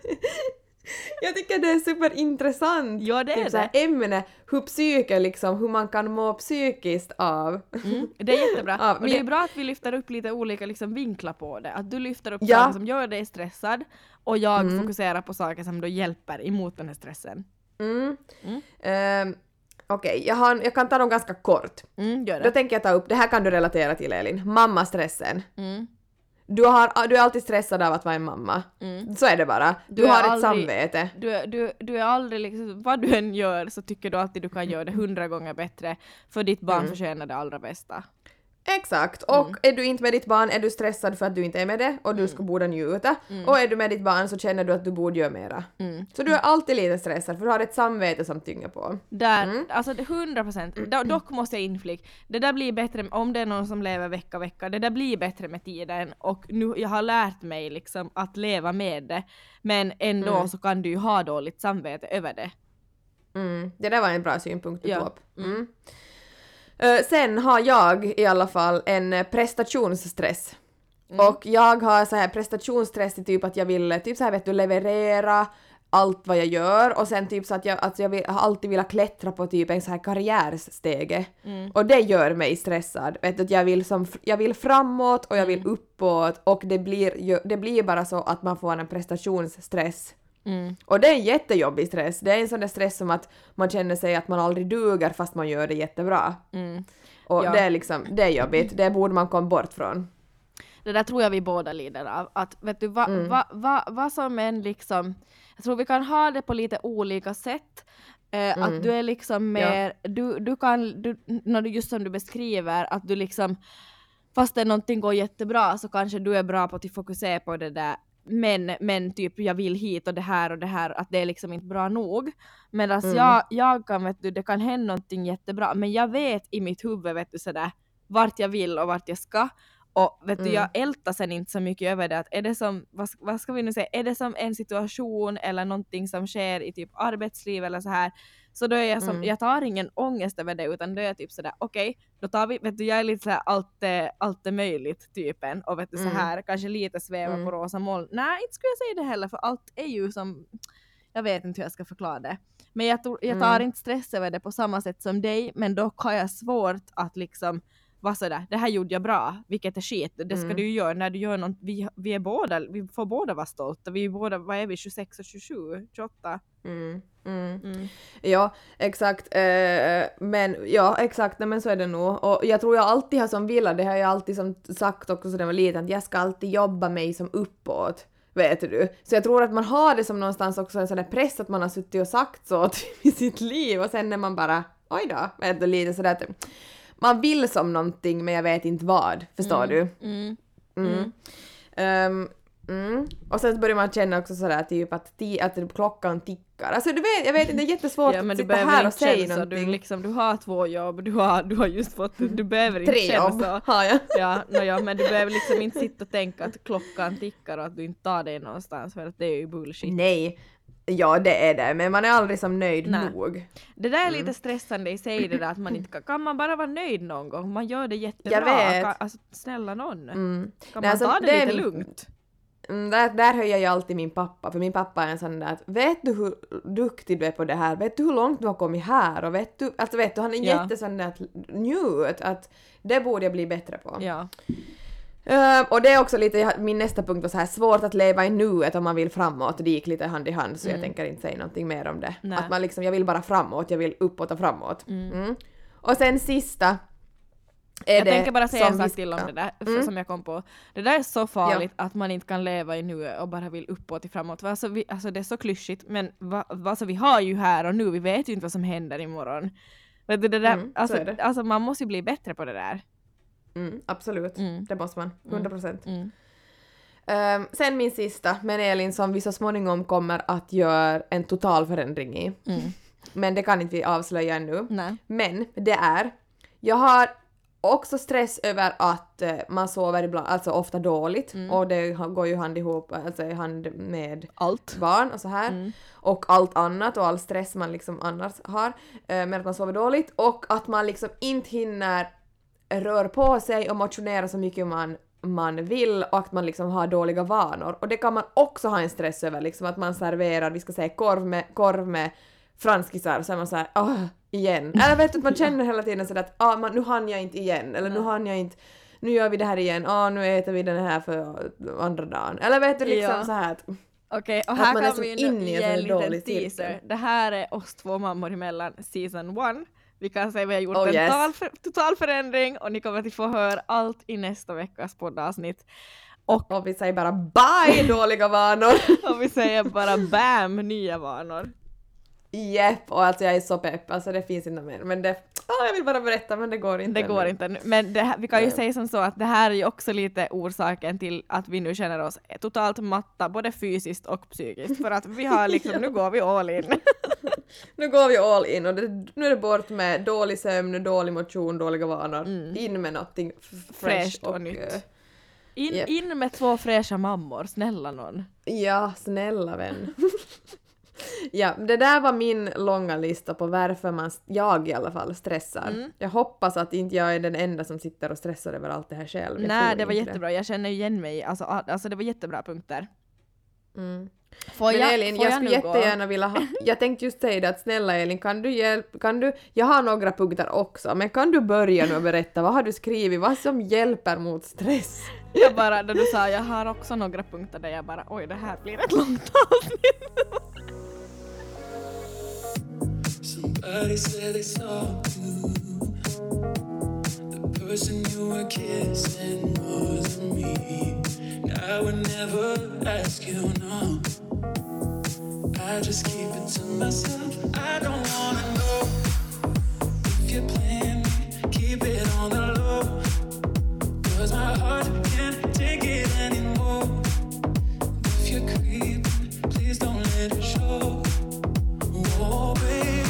Jag tycker det är superintressant Ja, det är typ här ämne, hur psyke liksom, hur man kan må psykiskt av. Mm, det är jättebra. (laughs) Ja, och det är det- bra att vi lyfter upp lite olika liksom, vinklar på det. Att du lyfter upp Ja. saker som gör dig stressad och jag Mm. fokuserar på saker som då hjälper emot den här stressen. Mm. Mm. Ehm, Okej, jag, har- jag kan ta dem ganska kort. Mm, gör Då det. tänker jag ta upp, det här kan du relatera till Elin, mammastressen. Mm, Du, har, du är alltid stressad av att vara en mamma. mm. Så är det bara. Du, Du har ett aldrig- samvete. Du, är- du, du är aldrig liksom, vad du än gör så tycker du alltid du kan göra det hundra gånger bättre för ditt barn Mm. förtjänar det allra bästa. Exakt, och är du inte med ditt barn är du stressad för att du inte är med det och du ska borde njuta. Och är du med ditt barn så känner du att du borde göra mera. Mm. Så du är alltid lite stressad för du har ett samvete som tynger på. Där, Mm. alltså det 100 procent. Dock måste jag inflik, det där blir bättre om det är någon som lever vecka vecka, det där blir bättre med tiden och nu jag har lärt mig liksom att leva med det men ändå Mm. så kan du ju ha dåligt samvete över det. Mm. Det där var en bra synpunkt du Ja. tog upp. Eh, sen har jag i alla fall en eh, prestationsstress. Mm. Och jag har så här prestationsstress i typ att jag vill typ så här vet du leverera allt vad jag gör och sen typ så att jag, att jag vill, har alltid velat klättra på typ en så här karriärstege. Mm. Och det gör mig stressad. Vet du, att jag vill, som, jag vill framåt och jag vill Mm. uppåt och det blir, det blir bara så att man får en prestationsstress. Mm. Och det är en jättejobbig stress. Det är en sån där stress som att man känner sig att man aldrig duger fast man gör det jättebra. Mm. Och Ja. det är liksom, det är jobbigt. Det borde man komma bort från. Det där tror jag vi båda lider av. Att vet du vad Mm. va, va, vad som än liksom, jag tror vi kan ha det på lite olika sätt. Eh, Mm. Att du är liksom mer, du, du kan, du, när du, just som du beskriver, att du liksom, fast det någonting går jättebra så kanske du är bra på att fokusera på det där men, men typ jag vill hit och det här och det här, att det är liksom inte bra nog. Medan Mm. jag, jag kan, vet du, det kan hända någonting jättebra, men jag vet i mitt huvud, vet du, sådär, vart jag vill och vart jag ska. Och vet du, Mm. jag ältar sen inte så mycket över det, att är det som, vad, vad ska vi nu säga, är det som en situation eller någonting som sker i typ arbetsliv eller så här, så då är jag som, Mm. jag tar ingen ångest över det utan då är jag typ sådär okej, då tar vi, vet du jag är lite såhär allt, allt är möjligt typen och vet du Mm. så här kanske lite sväva Mm. på rosa moln. Nej inte skulle jag säga det heller för allt är ju som, jag vet inte hur jag ska förklara det. Men jag, jag tar Mm. inte stress över det på samma sätt som dig men dock har jag svårt att liksom vara sådär, det här gjorde jag bra, vilket är skit, det ska Mm. du ju göra när du gör något, vi, vi är båda, vi får båda vara stolta, vi är båda, vad är vi, 26 och 27, 28? Mm. Mm. Mm. Ja, exakt. Eh, men ja, exakt, nej, men så är det nog. Och jag tror jag alltid har som velat, det har jag alltid som sagt också sedan jag var liten, att jag ska alltid jobba mig som uppåt. Vet du? Så jag tror att man har det som någonstans också en sån där press att man har suttit och sagt så (laughs) typ i sitt liv och sen är man bara oj då, vet du, lite sådär att man vill som någonting men jag vet inte vad, förstår du? Mm. Mm. Mm. Och sen börjar man känna också sådär typ att, ti- att klockan tickar. Alltså du vet, jag vet inte, det är jättesvårt (laughs) Ja men att sitta här och säga känna någonting. du, liksom, du har två jobb, du har, du har just fått, du behöver inte Tre känna jobb så. har jag. Ja, no, ja, men du behöver liksom inte sitta och tänka att klockan tickar och att du inte tar dig någonstans för att det är ju bullshit. Nej. Ja det är det, men man är aldrig som nöjd Nej. nog. Det där är Mm. lite stressande i sig det där att man inte kan, kan man bara vara nöjd någon gång? Man gör det jättebra. Jag vet. Kan, alltså snälla någon. Mm. Kan Nej, man alltså, ta det, det lite min- lugnt? Mm, där, där höjer jag alltid min pappa, för min pappa är en sån där att vet du hur duktig du är på det här, vet du hur långt du har kommit här och vet du, alltså vet du, han är Ja. jättesån där att njut, att det borde jag bli bättre på. Ja. Ehm, och det är också lite, min nästa punkt var så här svårt att leva i nuet om man vill framåt, det gick lite hand i hand så jag Mm. tänker inte säga någonting mer om det. Nej. Att man liksom, jag vill bara framåt, jag vill uppåt och framåt. Mm. Mm. Och sen sista är Jag det tänker bara säga en sak till om det där Mm. som jag kom på. Det där är så farligt att man inte kan leva i nuet och bara vill uppåt och framåt. Alltså, vi, alltså det är så klyschigt men va, alltså, vi har ju här och nu, vi vet ju inte vad som händer imorgon. Det där, Mm, så alltså, alltså man måste ju bli bättre på det där. Mm, absolut, Mm. det måste man. 100 procent. Mm. Ehm, sen min sista, men Elin som vi så småningom kommer att göra en total förändring i. Mm. Men det kan inte vi avslöja ännu. Nej. Men det är, jag har också stress över att eh, man sover ibland, alltså ofta dåligt och det går ju hand ihop, alltså hand med Allt. barn och så här. Och allt annat och all stress man liksom annars har eh, med att man sover dåligt och att man liksom inte hinner röra på sig och motionera så mycket man man vill och att man liksom har dåliga vanor. Och det kan man också ha en stress över, liksom att man serverar, vi ska säga korv med, korv med franskisar så är man såhär åh, igen. (laughs) Eller vet du att man känner hela tiden sådär att ah, man, nu hann jag inte igen, eller nu hann jag inte nu gör vi det här igen, ah, nu äter vi den här för andra dagen. Eller vet du liksom Ja. så här att Okej, och här kan vi nu ge en liten teaser. Det här är oss två mammor emellan, season one. Vi kan säga att vi har gjort Oh, en yes. total, för, total förändring och ni kommer att få höra allt i nästa veckas poddavsnitt. Och, och vi säger bara bye (laughs) dåliga vanor. och vi säger bara BAM, nya vanor. Jepp, och alltså jag är så pepp, alltså det finns inte mer. Men det, ah, jag vill bara berätta men det går inte. Det går ännu. inte. Men det vi kan ju Nej. säga som så att det här är ju också lite orsaken till att vi nu känner oss totalt matta, både fysiskt och psykiskt. För att vi har (laughs) liksom, nu går vi all in. (laughs) Nu går vi all in och det, nu är det bort med dålig sömn, dålig motion, dåliga vanor. In med någonting Mm. Fräscht och och, nytt. eh, In, Japp. in med två fräscha mammor, snälla någon. ja, snälla vän. (laughs) ja, det där var min långa lista på varför man, jag i alla fall, stressar. Mm. Jag hoppas att inte jag är den enda som sitter och stressar över allt det här själv. Jag Nej, det var jättebra. Jag känner igen mig. Alltså, alltså det var jättebra punkter. Mm. Får Men jag, Elin, får jag, jag skulle nu gå? jättegärna vilja ha... (laughs) Jag tänkte just säga det att snälla Elin, kan du hjälpa... Kan du... Jag har några punkter också, men kan du börja nu och berätta vad har du skrivit, vad som hjälper mot stress? (laughs) Jag bara, när du sa jag har också några punkter där jag bara oj det här blir ett långt avsnitt. Somebody said they saw you. Person you were kissing wasn't me. I would never ask you, no. I just keep it to myself. I don't wanna know if you're playing me. Keep it on the low. Cause my heart can't take it anymore. If you're creeping, please don't let it show. Oh, baby,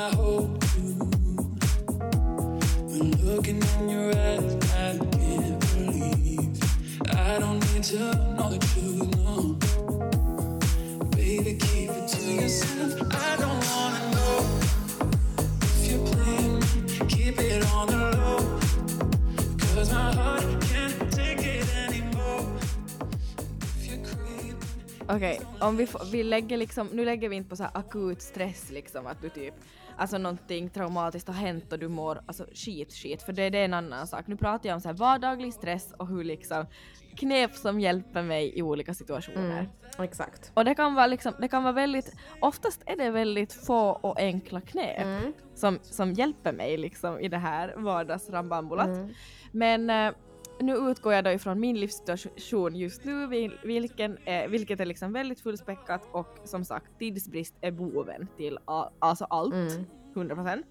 I you. When looking in your eyes, I can't believe. I don't need to know the truth, no. Baby, keep it to yourself. I don't wanna know. If you're playing keep it on the low. Cause my heart Okej, om vi, vi lägger liksom, nu lägger vi inte på så akut stress liksom att du typ, alltså någonting traumatiskt har hänt och du mår alltså skit skit, för det, det är en annan sak. Nu pratar jag om så vardaglig stress och hur liksom knep som hjälper mig i olika situationer. Exakt. Och det kan vara liksom, det kan vara väldigt, oftast är det väldigt få och enkla knep Mm. som, som hjälper mig liksom i det här vardagsrambambulat. Mm. Men eh, nu utgår jag då ifrån min livssituation just nu, vil- vilken är, vilket är liksom väldigt fullspäckat och som sagt tidsbrist är boven till a- alltså allt, Mm. 100%.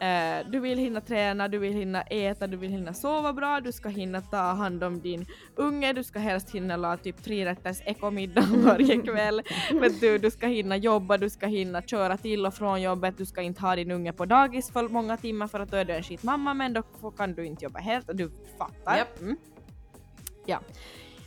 Eh, du vill hinna träna, du vill hinna äta, du vill hinna sova bra, du ska hinna ta hand om din unge, du ska helst hinna la typ tre rätters ekomiddag (laughs) varje kväll. Vet du, du ska hinna jobba, du ska hinna köra till och från jobbet, du ska inte ha din unge på dagis för många timmar för att då är du en skitmamma men då kan du inte jobba helt och du fattar. Japp. Mm. Ja.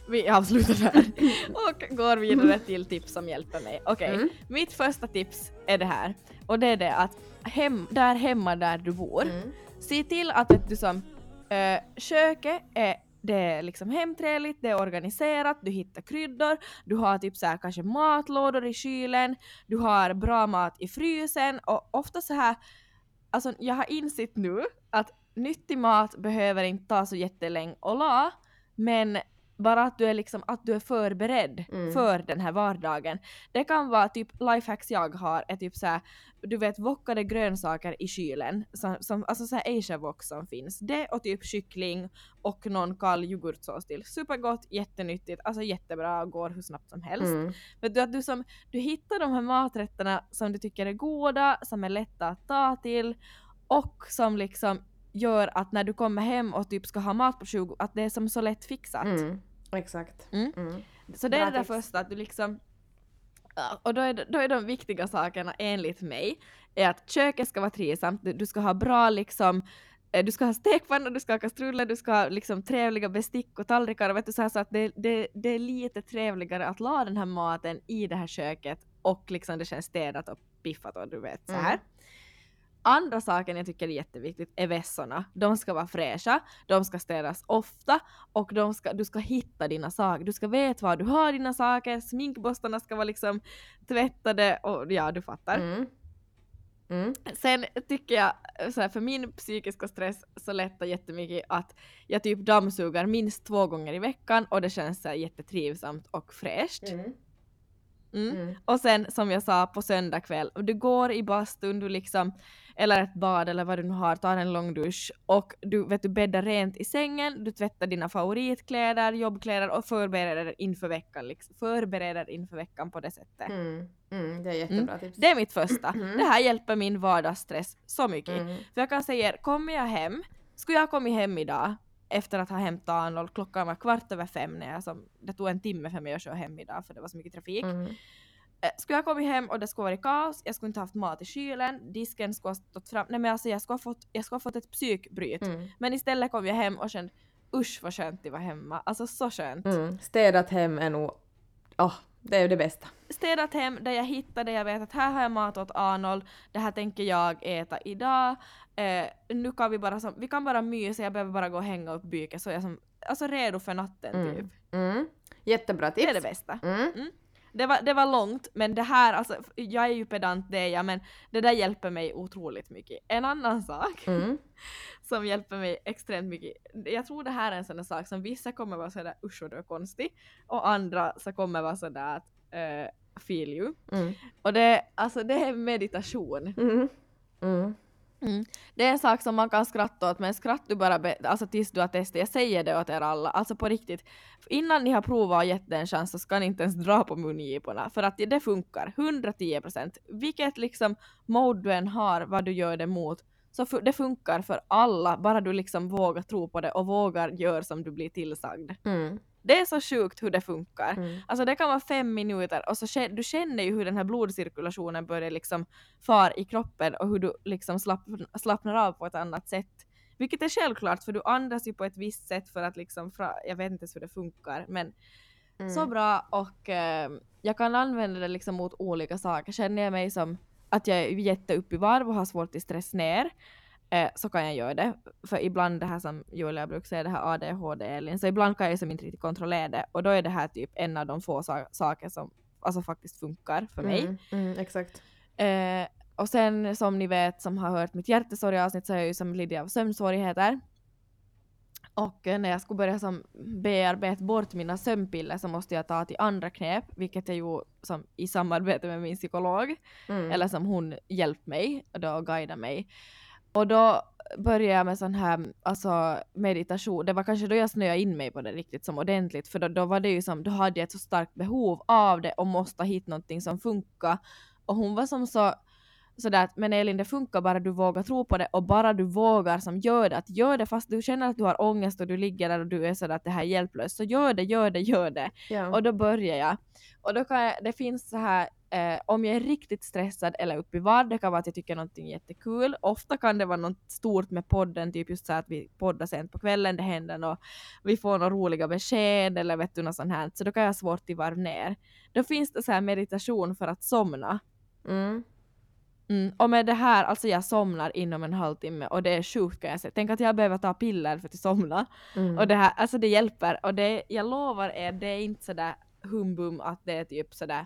Vi avslutar där (laughs) och går vidare till tips som hjälper mig. Okej, Mm. mitt första tips är det här och det är det att hem, där hemma där du bor, Mm. se till att vet du som äh, köket är det är liksom hemtrevligt, det är organiserat, du hittar kryddor, du har typ så här kanske matlådor i kylen, du har bra mat i frysen och ofta så här, alltså jag har insett nu att nyttig mat behöver inte ta så jättelänge att la, men bara att du är liksom att du är förberedd Mm. för den här vardagen. Det kan vara typ lifehacks jag har är typ såhär, du vet wokade grönsaker i kylen, som, som, alltså såhär asia wok som finns. Det och typ kyckling och någon kall yoghurtsås till. Supergott, jättenyttigt, alltså jättebra, går hur snabbt som helst. Mm. Vet du, att du, som, du hittar de här maträtterna som du tycker är goda, som är lätta att ta till och som liksom gör att när du kommer hem och typ ska ha mat på 20, att det är som så lätt fixat. Mm. Exakt. Mm. Mm. Så det är Bra det där tips. första att du liksom Ja, och då är, då är de viktiga sakerna enligt mig är att köket ska vara trivsamt, du, ska ha bra liksom eh, du ska ha stekpanna, du ska ha kastruller, du ska ha liksom trevliga bestick och tallrikar vet du, så, här, så att det, det, det är lite trevligare att la den här maten i det här köket och liksom det känns städat och piffat och du vet så här. Mm. Andra saken jag tycker är jätteviktigt är vässorna. De ska vara fräscha, de ska städas ofta och de ska, du ska hitta dina saker. Du ska veta var du har dina saker, sminkborstarna ska vara liksom tvättade och ja, du fattar. Mm. Mm. Sen tycker jag, så här, för min psykiska stress så lättar jättemycket att jag typ dammsugar minst två gånger i veckan och det känns så här, jättetrivsamt och fräscht. Mm. Mm. Mm. Och sen som jag sa på söndag kväll, du går i bastun, du liksom, eller ett bad eller vad du nu har, tar en lång dusch och du, vet, du bäddar rent i sängen, du tvättar dina favoritkläder, jobbkläder och förbereder inför veckan, liksom, förbereder inför veckan på det sättet. Mm. Mm. Det är jättebra tips. Det är mitt första. Mm. Det här hjälper min vardagsstress så mycket. Mm. För jag kan säga er, kommer jag hem, skulle jag kommit hem idag efter att ha hämtat Arnold, klockan var kvart över fem när jag som, det tog en timme för mig att köra hem idag för det var så mycket trafik. Mm. Eh, Skulle jag kommit hem och det skulle varit kaos, jag skulle inte haft mat i kylen, disken skulle ha stått fram, nej men alltså jag skulle ha fått, jag skulle ha fått ett psykbryt. Mm. Men istället kom jag hem och kände usch vad skönt det var hemma, alltså så skönt. Mm. Städat hem är nog... Åh, det är ju det bästa. städat hem där jag hittar det jag vet att här har jag mat åt Arnold, det här tänker jag äta idag, eh, nu kan vi bara som, vi kan bara mysa, jag behöver bara gå och hänga upp byket så jag som, alltså redo för natten Mm. typ. Mm. Jättebra tips. Det är det bästa. Mm. Det var, det var långt, men det här, alltså jag är ju pedant det är jag, men det där hjälper mig otroligt mycket. En annan sak Mm. (laughs) som hjälper mig extremt mycket, jag tror det här är en sån där sak som vissa kommer vara sådär usch vad du är konstig, och andra så kommer vara sådär att uh, feel you. Mm. Och det, alltså det är meditation. Mm. Det är en sak som man kan skratta åt men skratt du bara be, alltså tills du har testat. Jag säger det åt er alla, alltså på riktigt. Innan ni har provat och gett det en chans så ska ni inte ens dra på mungiporna för att det, funkar, 110%. Vilket liksom mode du än har, vad du gör det mot, så det funkar för alla, bara du liksom vågar tro på det och vågar göra som du blir tillsagd. Mm. Det är så sjukt hur det funkar. Mm. Alltså det kan vara fem minuter och så du känner ju hur den här blodcirkulationen börjar liksom far i kroppen och hur du liksom slapp, slappnar av på ett annat sätt. Vilket är självklart för du andas ju på ett visst sätt för att liksom, jag vet inte ens hur det funkar men Mm. så bra och eh, jag kan använda det liksom mot olika saker. Känner jag mig som att jag är jätteupp i varv och har svårt att stress ner eh, så kan jag göra det. För ibland det här som Julia brukar säga, det här ADHD-Elin, så ibland kan jag som inte riktigt kontrollera det och då är det här typ en av de få sa- saker som alltså faktiskt funkar för mig. Mm. Mm. Exakt. Eh, och sen som ni vet som har hört mitt hjärtesorg-avsnitt så är jag ju som lider av sömnsvårigheter. Och eh, när jag skulle börja som bearbeta bort mina sömnpiller så måste jag ta till andra knep, vilket jag ju som i samarbete med min psykolog, Mm. eller som hon hjälpt mig då och guidat mig. Och då började jag med sån här alltså meditation. Det var kanske då jag snöade in mig på det riktigt som ordentligt för då, då var det ju som, då hade jag ett så starkt behov av det och måste hitta någonting som funkar. Och hon var som så sådär att men Elin det funkar bara du vågar tro på det och bara du vågar som gör det, att gör det fast du känner att du har ångest och du ligger där och du är sådär att det här är hjälplöst så gör det, gör det, gör det. Ja. Och då börjar jag. Och då kan jag, det finns så här, eh, om jag är riktigt stressad eller uppe i varv, det kan vara att jag tycker någonting är jättekul. Ofta kan det vara något stort med podden, typ just så att vi poddar sent på kvällen, det händer och vi får några roliga besked eller vet du något sånt här. Så då kan jag ha svårt till varv ner. Då finns det så här meditation för att somna. Mm. Mm. Och med det här, alltså jag somnar inom en halvtimme och det är sjukt kan jag säga. Tänk att jag behöver ta piller för att somna. Mm. Och det här, alltså det hjälper. Och det, jag lovar er, det är inte sådär humbum att det är typ sådär,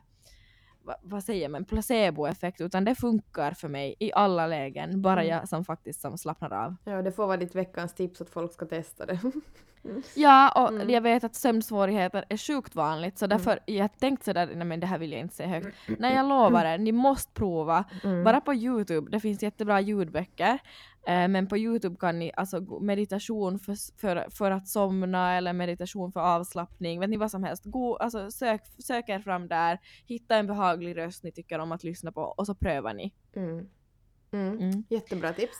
vad säger man, placeboeffekt, utan det funkar för mig i alla lägen. Bara Mm. jag som faktiskt som slappnar av. Ja, det får vara ditt veckans tips att folk ska testa det. (laughs) Ja, och Mm. jag vet att sömnsvårigheter är sjukt vanligt, så därför jag tänkte sådär, nej men det här vill jag inte säga högt. Nej jag lovar er, ni måste prova. Mm. Bara på Youtube, det finns jättebra ljudböcker. Eh, men på Youtube kan ni alltså meditation för, för, för att somna eller meditation för avslappning, vet ni vad som helst. Gå, alltså sök, sök er fram där, hitta en behaglig röst ni tycker om att lyssna på och så prövar ni. Mm. Mm. Mm. Jättebra tips.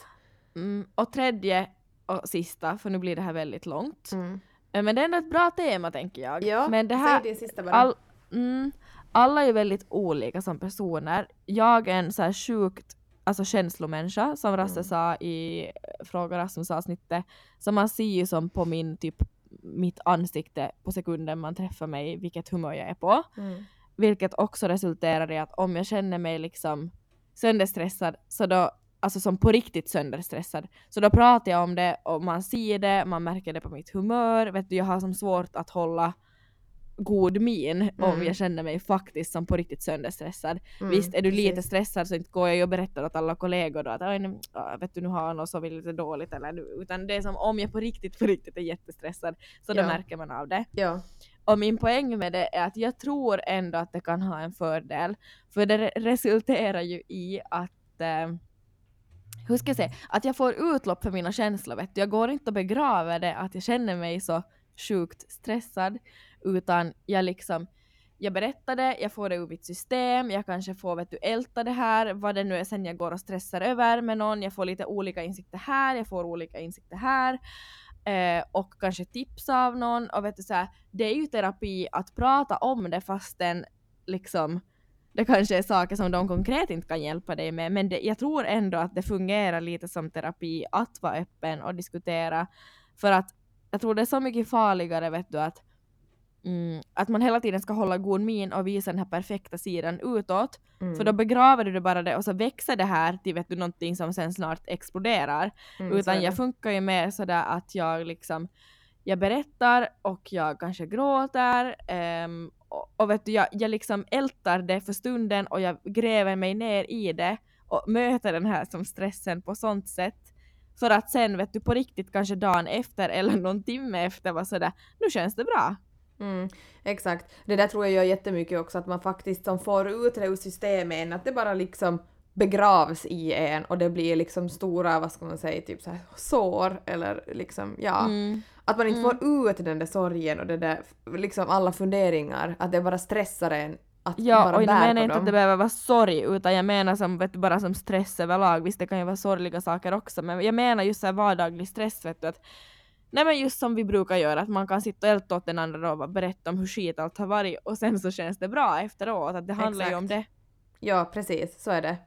Mm. Och tredje och sista, för nu blir det här väldigt långt. Mm. Eh, Men det är ändå ett bra tema tänker jag. Ja, Men det här, säg din sista bara. all, mm, alla är ju väldigt olika som personer. Jag är en så här sjukt alltså känslomänniska som Rasse Mm. sa i Fråga Rasmus avsnittet. Så man ser ju som på min typ mitt ansikte på sekunden man träffar mig vilket humör jag är på. Mm. Vilket också resulterar i att om jag känner mig liksom sönderstressad, så då, alltså som på riktigt sönderstressad, så då pratar jag om det och man ser det, man märker det på mitt humör. Vet du, jag har som svårt att hålla god min om Mm. jag känner mig faktiskt som på riktigt sönderstressad. Mm, Visst är du lite precis. stressad så inte går jag och berättar åt alla kollegor då att "Oj, nu, ja, vet du nu har någon sovit lite dåligt eller nu, utan det är som om jag på riktigt på riktigt är jättestressad så då Ja. märker man av det. Ja. Och min poäng med det är att jag tror ändå att det kan ha en fördel. För det re- resulterar ju i att eh, hur ska jag säga, att jag får utlopp för mina känslor. Vet du? Jag går inte och begraver det att jag känner mig så sjukt stressad utan jag liksom jag berättar det, jag får det ur mitt system, jag kanske får vet du, älta det här, vad det nu är sen jag går och stressar över med någon, jag får lite olika insikter här, jag får olika insikter här eh, och kanske tips av någon och vet du så här, det är ju terapi att prata om det fastän liksom det kanske är saker som de konkret inte kan hjälpa dig med men det, jag tror ändå att det fungerar lite som terapi att vara öppen och diskutera för att jag tror det är så mycket farligare vet du att Mm, att man hela tiden ska hålla god min och visa den här perfekta sidan utåt. Mm. För då begraver du det bara det och så växer det här till vet du, någonting som sen snart exploderar. Mm, Utan jag funkar ju mer sådär att jag liksom jag berättar och jag kanske gråter ehm, och, och vet du, jag, jag liksom ältar det för stunden och jag gräver mig ner i det och möter den här som stressen på sånt sätt för att sen vet du på riktigt kanske dagen efter eller någon timme efter vara sådär nu känns det bra. Mm, exakt. Det där tror jag gör jättemycket också, att man faktiskt som får ut det ur systemet, att det bara liksom begravs i en och det blir liksom stora, vad ska man säga, typ så här sår eller liksom, ja. Mm. Att man inte Mm. får ut den där sorgen och det där, liksom alla funderingar, att det bara stressar en att Ja, bara och jag menar inte dem. att det behöver vara sorg, utan jag menar som, vet bara som stress överlag. Visst, det kan ju vara sorgliga saker också, men jag menar just så här vardaglig stress, vet du, att Nej men just som vi brukar göra, att man kan sitta och älta åt den andra och berätta om hur skit allt har varit och sen så känns det bra efteråt, att det handlar ju om Exakt. det. Ja, precis, så är det.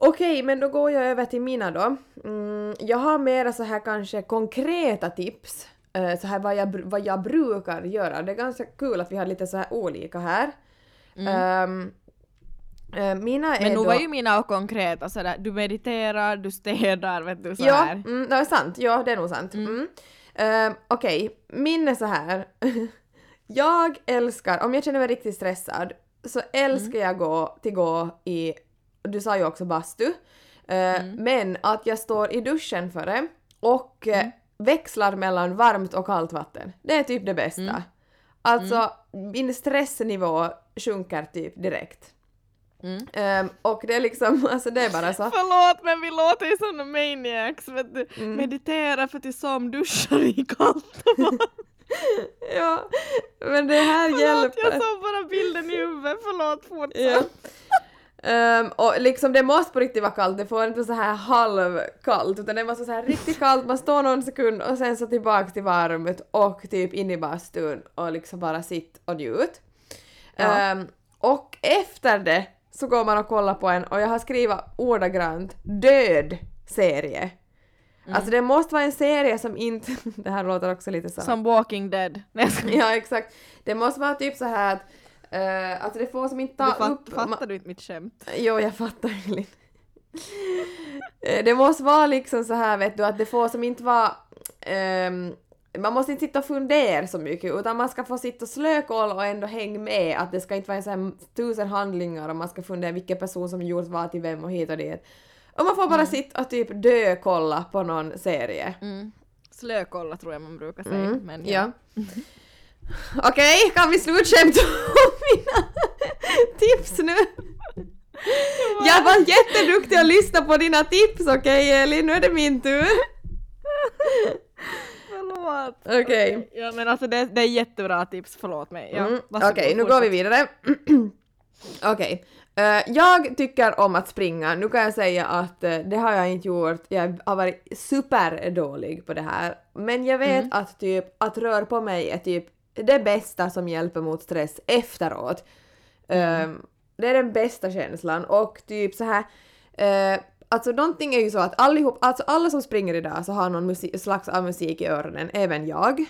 Okej, men då går jag över till mina då. Mm, jag har mera så här kanske konkreta tips, eh, så här vad jag, vad jag brukar göra. Det är ganska kul att vi har lite så här olika här. Ehm, eh, mina är Mm. Men nu då... var ju mina och konkreta sådär, du mediterar, du städar, vet du så Ja, här. mm, det är sant. Ja, det är nog sant. Mm. Ehm, Okej, min är så här. (laughs) jag älskar, om jag känner mig riktigt stressad, så älskar jag gå till gå i, du sa ju också bastu, Eh, men att jag står i duschen före och eh, växlar mellan varmt och kallt vatten. Det är typ det bästa. Alltså, min stressnivå sjunker typ direkt. Mm. Ehm, och det är liksom, (laughs) alltså det är bara så. Förlåt men vi låter ju som maniacs, vet du. Mm. Meditera för till som duschar i kallt. (laughs) Ja, men det här Förlåt, hjälper. jag såg bara bilden i huvudet, förlåt fortsätt. Ja. Ehm, och liksom det måste på riktigt vara kallt, det får inte vara så här halvkallt utan det måste vara så här riktigt kallt, man står någon sekund och sen så tillbaks till varmt och typ in i bastun och liksom bara sitt och njut. Ja. Ehm, och efter det så går man och kollar på en och jag har skrivit ordagrant död serie. Alltså det måste vara en serie som inte, (laughs) det här låter också lite så. Som Walking Dead. (laughs) Ja exakt. Det måste vara typ så här att uh, alltså det får som inte Du ta fatt, upp... fattar du inte mitt skämt? Jo, jag fattar Elin. Eh, det måste vara liksom så här vet du att det får som inte vara... ehm, man måste inte sitta och fundera så mycket utan man ska få sitta och slökolla och ändå hänga med att det ska inte vara en så här tusen handlingar och man ska fundera vilken person som gjort vad till vem och hit och dit. Och man får bara sitta och typ dö-kolla på någon serie. Mm. Slökolla tror jag man brukar säga. Mm, men ja. Okej, kan vi slutskämta om mina tips nu? Jag var jätteduktig att lyssna på dina tips, okej Elin? Nu är det min tur. Förlåt. Okej. Ja men alltså det, det är jättebra tips, förlåt mig. Ja, Mm, Okej, nu går vi vidare. (clears throat) Okej. Eh, jag tycker om att springa. Nu kan jag säga att eh, det har jag inte gjort. Jag har varit superdålig på det här. Men jag vet Mm. att typ att röra på mig är typ det bästa som hjälper mot stress efteråt. Mm. Eh, det är den bästa känslan och typ så här. eh, alltså någonting är ju så att allihop, alltså alla som springer idag så har någon musik, slags av musik i öronen, även jag.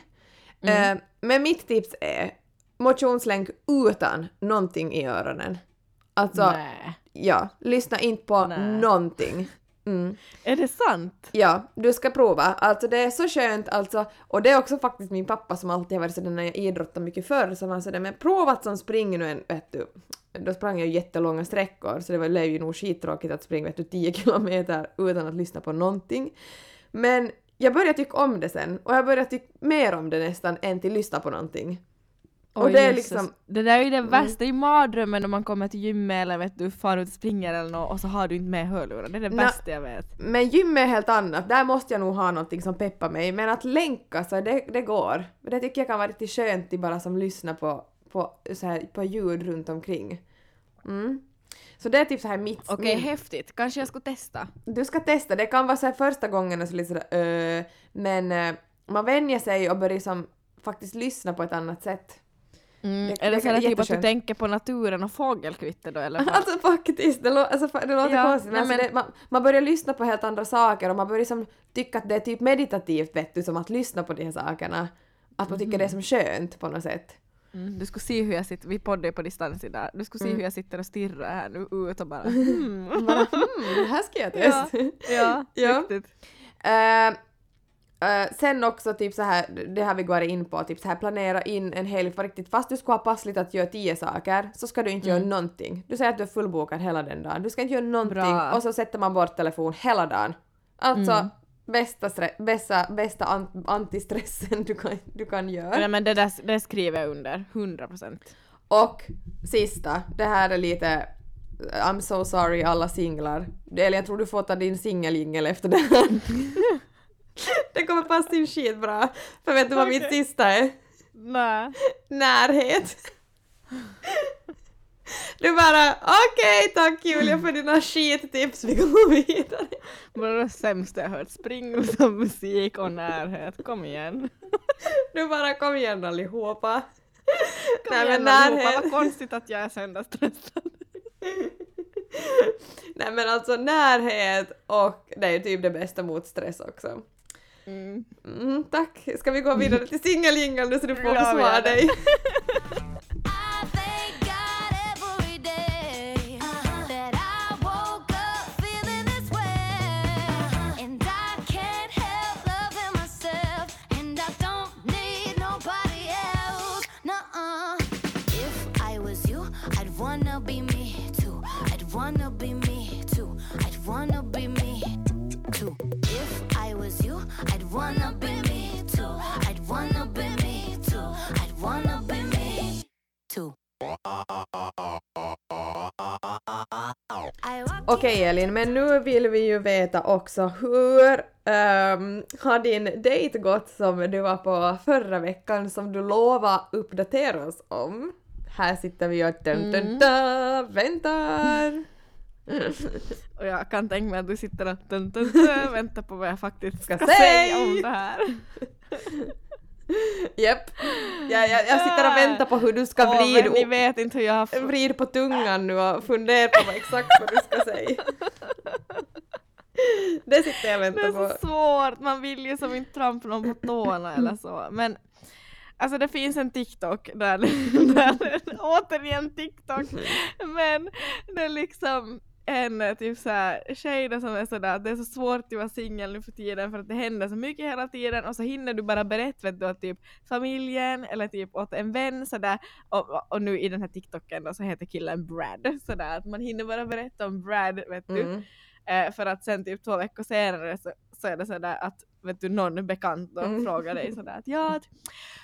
Mm. Eh, men mitt tips är motionslänk utan någonting i öronen. Alltså, Nej. ja, lyssna inte på Nej. någonting. Mm. Är det sant? Ja, du ska prova. Alltså det är så skönt alltså. Och det är också faktiskt min pappa som alltid har varit sådär när jag idrottat mycket förr som var sådär men prova att som springer nu en, vet du. Då sprang jag jättelånga sträckor så det var ju nog skittråkigt att springa vet du 10 (laughs) kilometer utan att lyssna på någonting. Men jag började tycka om det sen och jag började tycka mer om det nästan än till lyssna på någonting. Och det är liksom- Det där är ju det Mm. värsta i mardrömmen om man kommer till gymmet eller vet du far ut och springer eller något och så har du inte med hörlurar. Det är det Nå- bästa jag vet. Men gym är helt annat, där måste jag nog ha någonting som peppar mig. Men att länka så det, det går. Men det tycker jag kan vara lite skönt att bara som lyssna på, på, så här, på ljud runt omkring. Mm. Så det är typ så här mitt... Okej, min- häftigt. Kanske jag skulle testa. Du ska testa, det kan vara så här första gången och så lite sådär uh, men eh, man vänjer sig och börjar som faktiskt lyssna på ett annat sätt. Mm. Det- är det det så kan- här typ att du tänker på naturen och fågelkvitter då eller? (laughs) vad? Alltså faktiskt, det, lå- alltså, det låter Ja, konstigt men, alltså, men- det, man, man börjar lyssna på helt andra saker och man börjar som tycka att det är typ meditativt vet du, som att lyssna på de här sakerna. Att man tycker det är som skönt på något sätt. Mm, du skulle se hur jag sitter, vi poddar på distans idag, du skulle se Mm. hur jag sitter och stirrar här nu ut och bara (laughs) hmm. Bara hmm, det här ska jag (laughs) Ja. testa. Ja, Ja. riktigt. Eh, eh, sen också typ så här, det har vi gått in på, typ så här planera in en helg på riktigt. Fast du ska ha passligt att göra tio saker så ska du inte Mm. göra någonting. Du säger att du är fullbokad hela den dagen. Du ska inte göra någonting Bra. och så sätter man bort telefon hela dagen. Alltså Mm. bästa, bästa, bästa an- antistressen du kan, du kan göra. Nej men det där det skriver jag under, 100 procent. Och sista, det här är lite I'm so sorry alla singlar. Eller jag tror du får ta din singeljingel efter det här. (laughs) (laughs) det kommer passa in skitbra. För vet du vad mitt Okej. sista är? Nej. (laughs) Närhet. Du bara okej tack Julia för dina skittips, vi går vidare. Bara det sämsta jag hört, spring utan musik och närhet, kom igen. (laughs) Du bara kom igen allihopa. Kom Nej, igen men allihopa, närhet. vad konstigt att jag är söndagsstressad. Nej men alltså närhet och det är typ det bästa mot stress också. Mm. Mm, tack. Ska vi gå vidare (laughs) till singeljingeln nu så du får försvara dig? (laughs) Okej Elin, men nu vill vi ju veta också hur ehm, har din dejt gått som du var på förra veckan som du lovade uppdatera oss om? Här sitter vi och dun, dun, Mm. dun, väntar. (laughs) Och jag kan tänka mig att du sitter och dun, dun, dun, väntar på vad jag faktiskt ska Ska säga. om det här. (laughs) (laughs) Japp. Jag, jag, jag sitter och väntar på hur du ska men ni vrida vet inte hur jag har... vrid på tungan nu och fundera på vad exakt vad du ska säga. (laughs) Det sitter jag och Det väntar är på. så svårt, man vill ju som inte trampa någon på tårna eller så. Men alltså det finns en TikTok där, (laughs) där återigen TikTok, men det är liksom en typ såhär tjej som är sådär att det är så svårt att vara singel nu för tiden för att det händer så mycket hela tiden och så hinner du bara berätta vet du, åt typ familjen eller typ åt en vän sådär och, och- nu i den här TikToken då så heter killen Brad sådär att man hinner bara berätta om Brad vet du Mm. Eh, för att sen typ två veckor senare så, så är det sådär att vet du, någon bekant då Mm. frågar dig sådär att (laughs) ja, att,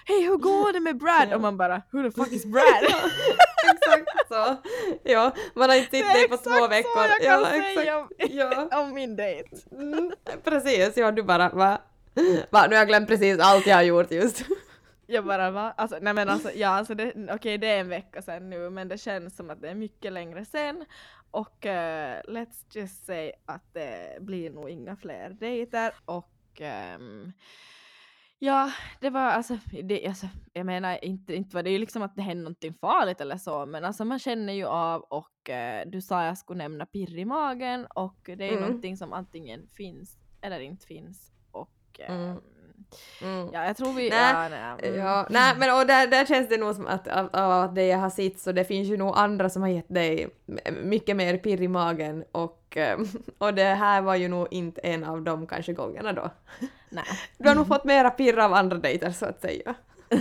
hej hur går det med Brad? Och man bara who the fuck is Brad? (laughs) exakt så. Ja, man har inte sett dig på två så veckor. jag kan ja, säga om, Ja. (laughs) om min dejt. Mm, precis, ja du bara va? va? Nu har jag glömt precis allt jag har gjort just. Jag bara va? Alltså, nej men alltså, ja alltså det, okej det är en vecka sedan nu men det känns som att det är mycket längre sen. Och eh, let's just say att det blir nog inga fler dejter och ehm, Ja, det var alltså, det, alltså, jag menar inte, inte var det ju liksom att det hände någonting farligt eller så, men alltså man känner ju av och eh, du sa jag skulle nämna pirr i magen och det är Mm. någonting som antingen finns eller inte finns och eh, Mm. Mm. ja, jag tror vi... Nej, ja, nej, mm. Ja, nej men och där, där känns det nog som att av, av att det jag har sett så det finns ju nog andra som har gett dig mycket mer pirr i magen och, eh, (laughs) och det här var ju nog inte en av de kanske gångerna då. nej. (laughs) Du har nog fått mera pirr av andra dejter så att säga. (laughs)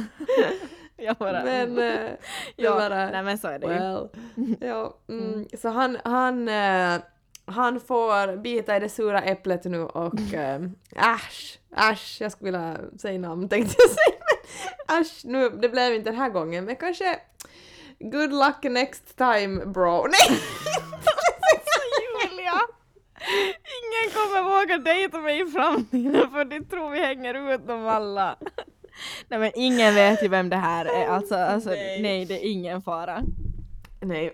Jag bara... Men eh, ja, bara, nej men så är det ju. well, ja, mm, så han, han, eh, han får bita i det sura äpplet nu och eh, äsch, äsch, jag skulle vilja säga namn tänkte jag säga men äsch, nu, det blev inte den här gången men kanske good luck next time bro. (laughs) Nej! Julia! Ingen kommer våga dejta mig i framtiden för de tror vi hänger ut dem alla. Nej men ingen vet ju vem det här är, alltså, alltså Nej. nej. det är ingen fara. Nej.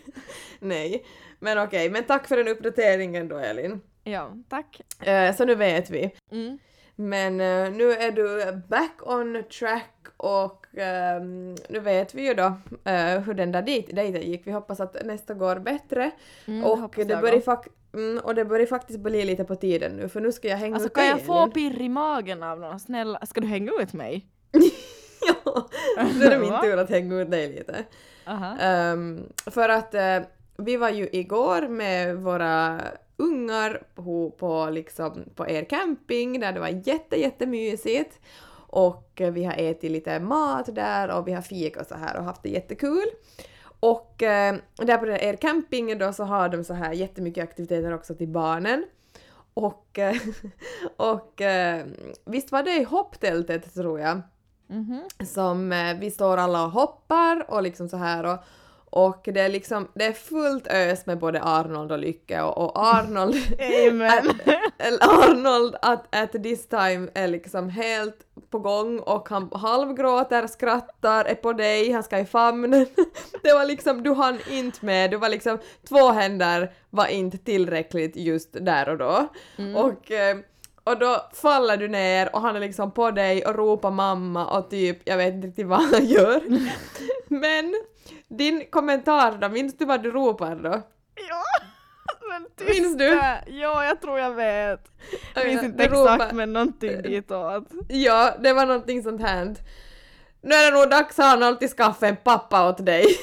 (laughs) Nej. Men okej, men tack för den uppdateringen då Elin. Ja, tack. Eh, så nu vet vi. Mm. Men eh, nu är du back on track och ehm, nu vet vi ju då eh, hur den där dejt- dejten gick. Vi hoppas att nästa går bättre. Mm, och, det börjar fak- mm, och det börjar faktiskt bli lite på tiden nu för nu ska jag hänga Alltså ut kan dig, jag få pirr i magen av någon? Snälla, ska du hänga ut mig? (laughs) ja, då är det min (laughs) tur att hänga ut dig lite. Aha. Ehm, för att eh, vi var ju igår med våra ungar på, på, liksom, på er camping där det var jätte, jättemysigt. Och eh, vi har ätit lite mat där och vi har fikat så här och haft det jättekul. Och eh, där på den er camping då så har de så här jättemycket aktiviteter också till barnen. Och, eh, (laughs) och eh, visst var det i hopptältet tror jag Mhm. som eh, vi står alla och hoppar och liksom så här och, och det är liksom, det är fullt ös med både Arnold och Lycke och, och Arnold, (laughs) eller (laughs) Arnold att at this time är liksom helt på gång och han halvgråter, skrattar, är på dig, han ska i famnen. (laughs) Det var liksom, du hann inte med, du var liksom, två händer var inte tillräckligt just där och då. Och eh, och då faller du ner och han är liksom på dig och ropar mamma och typ, jag vet inte riktigt vad han gör. Men din kommentar då, minns du vad du ropar då? Ja! (laughs) Men tyst Minns du? Ja, jag tror jag vet. Jag minns inte Du ropar- exakt men någonting ditåt. Ja, det var någonting sånt här. Nu är det nog dags Arnold till skaffa en pappa åt dig. (laughs)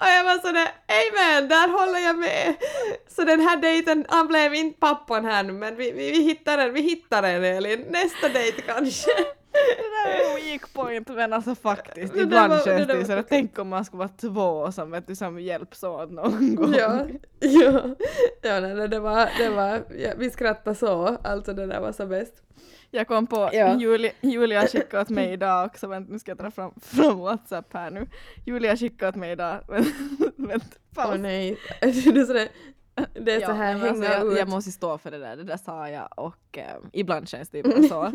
och jag var sådär, amen, där håller jag med. Så den här dejten, han blev inte pappan här nu, men vi, vi, vi hittar en, vi hittar en Elin. Nästa dejt kanske. Det där är weak point men alltså faktiskt Det ibland var- det känns det var- så att tänk om man skulle vara två som vet du som hjälps åt någon gång. ja, ja, ja nej, det var, det var, ja, vi skrattade så, alltså det där var så bäst. Jag kom på, Ja. Julia, Julia skickade åt mig idag också, vänta nu ska jag dra fram, fram Whatsapp här nu. Julia skickade åt mig idag, (laughs) vänta, Åh paus. nej, (laughs) det är sådär, det är så Ja, här men alltså, hänga jag, ut. jag måste stå för det där, det där sa jag och eh, ibland känns det bara så. (laughs)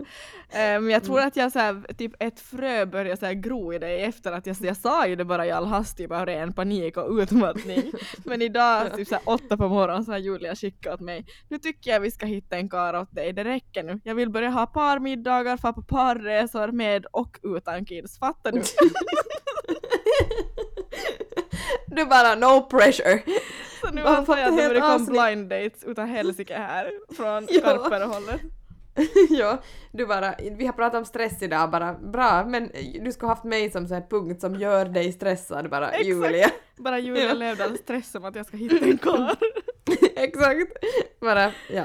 Eh, Men jag tror att jag så här, typ ett frö började så här gro i dig efter att jag, jag sa ju det bara i all hast typ av ren panik och utmattning. (laughs) Men idag typ så här, åtta på morgonen så har Julia skickat åt mig. Nu tycker jag vi ska hitta en karl åt dig, det räcker nu. Jag vill börja ha parmiddagar, få på parresor med och utan kids, fattar du? (laughs) Du bara no pressure. Så nu antar jag att det komma avsnitt. blind dates utan helsike här från (laughs) Ja. (laughs) Ja, du bara, vi har pratat om stress idag bara, bra, men du skulle haft mig som så här punkt som gör dig stressad bara, Exakt. Julia. (laughs) Bara Julia Ja. levde all stress om att jag ska hitta en karl. (laughs) Exakt. Bara, ja.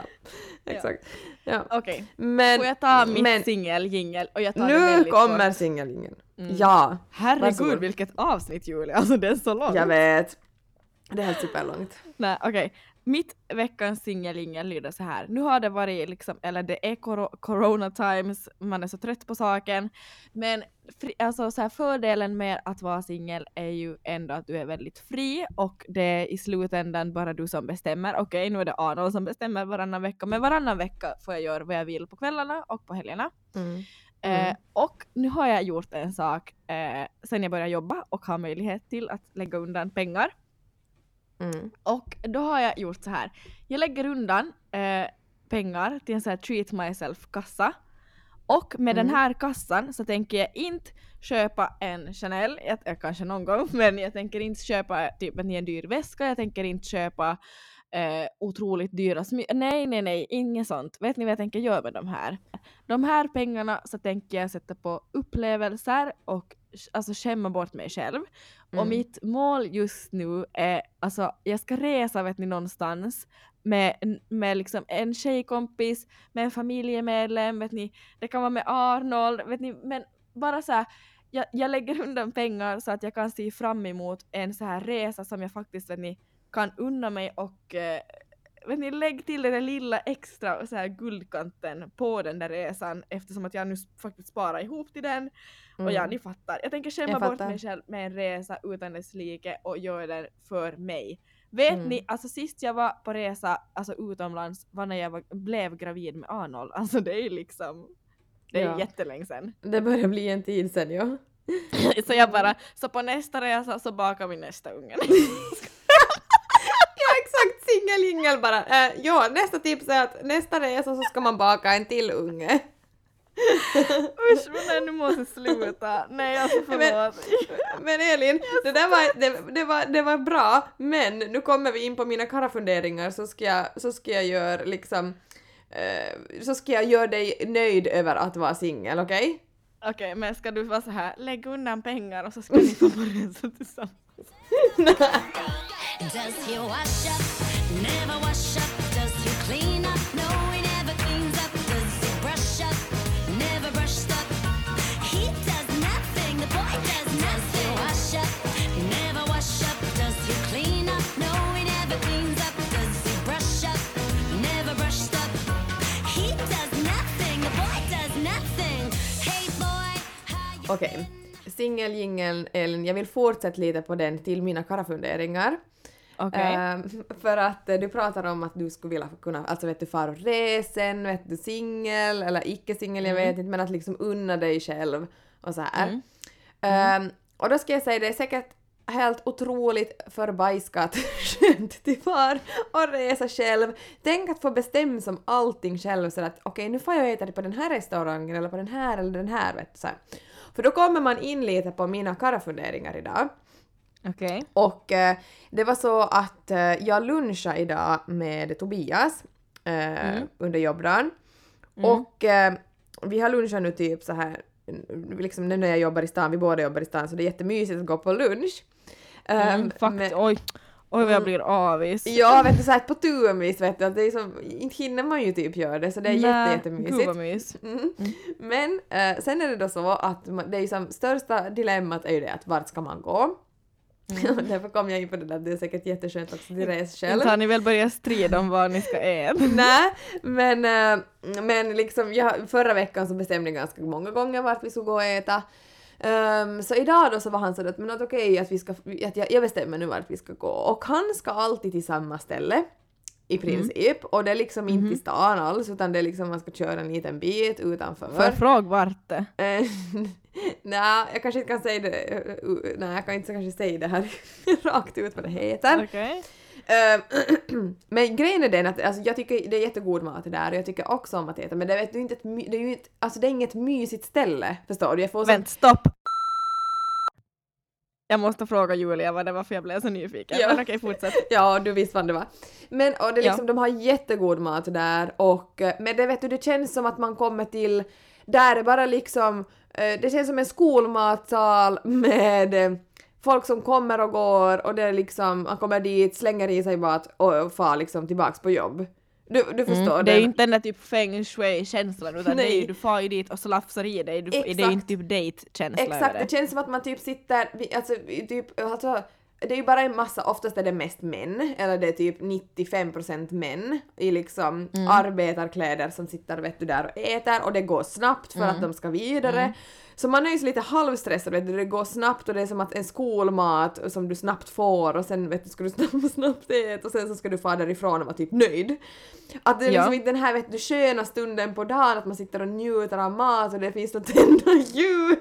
Exakt. Ja. Okej, Men, får jag ta mitt singeljingel och jag tar det nu kommer kort. singelingen. Mm. Ja, Herregud Varsågod. vilket avsnitt Julia, alltså det är så långt. jag vet. Det är helt superlångt. Nej okej, mitt veckans singelingel lyder så här. Nu har det varit liksom, eller det är coro- corona times, man är så trött på saken. Men fri, alltså så här, fördelen med att vara singel är ju ändå att du är väldigt fri och det är i slutändan bara du som bestämmer. Okej, nu är det Arnold som bestämmer varannan vecka, men varannan vecka får jag göra vad jag vill på kvällarna och på helgerna. Mm. Eh, Mm. och nu har jag gjort en sak eh, sen jag började jobba och har möjlighet till att lägga undan pengar. Mm. Och då har jag gjort så här. Jag lägger undan eh, pengar till en sån här treat myself-kassa. Och med den Mm. här kassan så tänker jag inte köpa en Chanel, jag, jag, kanske någon gång, (laughs) men jag tänker inte köpa typ en dyr väska, jag tänker inte köpa eh, otroligt dyra smy- Nej, nej, nej, inget sånt. Vet ni vad jag tänker göra med de här? De här pengarna så tänker jag sätta på upplevelser och alltså skämma bort mig själv. Och Mm. mitt mål just nu är, alltså jag ska resa vet ni någonstans med, med liksom en tjejkompis, med en familjemedlem, vet ni, det kan vara med Arnold, vet ni, men bara så här, jag, jag lägger undan pengar så att jag kan se fram emot en så här resa som jag faktiskt vet ni, kan unna mig och eh, vet ni, lägg till den där lilla extra så här guldkanten på den där resan eftersom att jag nu faktiskt sparar ihop till den och ja, Mm. ni fattar. Jag tänker skämma bort mig själv med en resa utan dess like och göra den för mig. Vet Mm. ni, alltså sist jag var på resa alltså utomlands var när jag var, blev gravid med Arnold. (laughs) Alltså det är liksom, det är Ja. jättelänge sedan. Det börjar bli en tid sen ja. (laughs) så jag bara, så på nästa resa så bakar vi nästa ungen. (laughs) Ja exakt, singeljingel bara. Eh, ja, nästa tips är att nästa resa så ska man baka en till unge. Usch men nej, nu måste sluta. Nej alltså förlåt. Men Elin, det där var, det, det, var, det var bra, men nu kommer vi in på mina karafunderingar så ska jag, så ska jag göra liksom eh, så ska jag göra dig nöjd över att vara singel, okej? Okej men ska du vara så här, lägg undan pengar och så ska ni få på resa tillsammans. Okej. Okay. Okej. Singeljingeln, Elin, jag vill fortsätta lite på den till mina karafunderingar. Okej. Ehm, för att eh, du pratar om att du skulle vilja kunna, alltså vet du, fara och resen, vet du, singel eller icke singel, jag vet inte, men att liksom unna dig själv och så här. Mm. Ehm, och då ska jag säga, det är säkert helt otroligt förbajskat (laughs) skönt till far och resa själv. Tänk att få bestämma som allting själv så att okej nu får jag äta det på den här restaurangen eller på den här eller den här vet du så här. För då kommer man in lite på mina karafunderingar idag. Okej. Och eh, det var så att eh, jag lunchade idag med Tobias eh, Mm. under jobbdagen. Och eh, vi har lunchat nu typ så här, mm, liksom nu när jag jobbar i stan, vi båda jobbar i stan, så det är jättemysigt att gå på lunch. Mm, fakt, men- oj. Oj vad jag Mm. blir avis. Ja, vet du, så här på tuenvis vet du, att det är som, inte hinner man ju typ göra det, så det är jätte, jättemysigt. mys. Mm. Men eh, sen är det då så att det är som, största dilemmat är ju det att vart ska man gå? Och (laughs) därför kom jag in på det där, det är säkert jätteskönt också till res själv. Inte har ni väl börjat strida om vad ni ska äta? (laughs) Nej, men, eh, men liksom jag, förra veckan så bestämde jag ganska många gånger vart vi skulle gå och äta. Ehm, så idag då så var han så att men att okej att vi ska, att jag, jag bestämmer nu vart vi ska gå och han ska alltid till samma ställe i princip och det är liksom inte i stan alls utan det är liksom man ska köra en liten bit utanför. Får jag fråga vart det? (laughs) Nej, jag kanske inte kan säga det, eh, nej jag kan inte kanske säga det här (laughs) rakt ut vad det heter. Okej. Eh, (clears throat) men grejen är den att alltså, jag tycker det är jättegod mat där och jag tycker också om att äta men det, vet du, inte ett, det är ju inte, alltså det är inget mysigt ställe förstår du? Jag får Vänt, stopp! Jag måste fråga Julia vad det var för jag blev så nyfiken. Ja. Men okej, fortsätt. (laughs) Ja, du visste vad det var. Men och det är Ja. liksom, de har jättegod mat där och eh, men det vet du, det känns som att man kommer till, där är bara liksom, det känns som en skolmatsal med eh, folk som kommer och går och det är liksom, man kommer dit, slänger i sig mat och far liksom tillbaks på jobb. Du, du förstår? Mm, det är ju inte den där typ feng shui-känslan utan det är Nej. ju, du far ju dit och slafsar i dig. Du, det är ju inte typ date-känsla Exakt, över det det. känns som att man typ sitter, alltså typ, alltså det är ju bara en massa, oftast är det mest män, eller det är typ 95% män i liksom Mm. arbetarkläder som sitter vet du där och äter och det går snabbt för Mm. att de ska vidare. Så man är ju så lite halvstressad, vet du, det går snabbt och det är som att en skolmat som du snabbt får och sen vet du, ska du (laughs) snabbt, snabbt äta och sen så ska du få därifrån och vara typ nöjd. Att det är liksom inte den här vet du, sköna stunden på dagen att man sitter och njuter av mat och det finns något (laughs) tända ljus.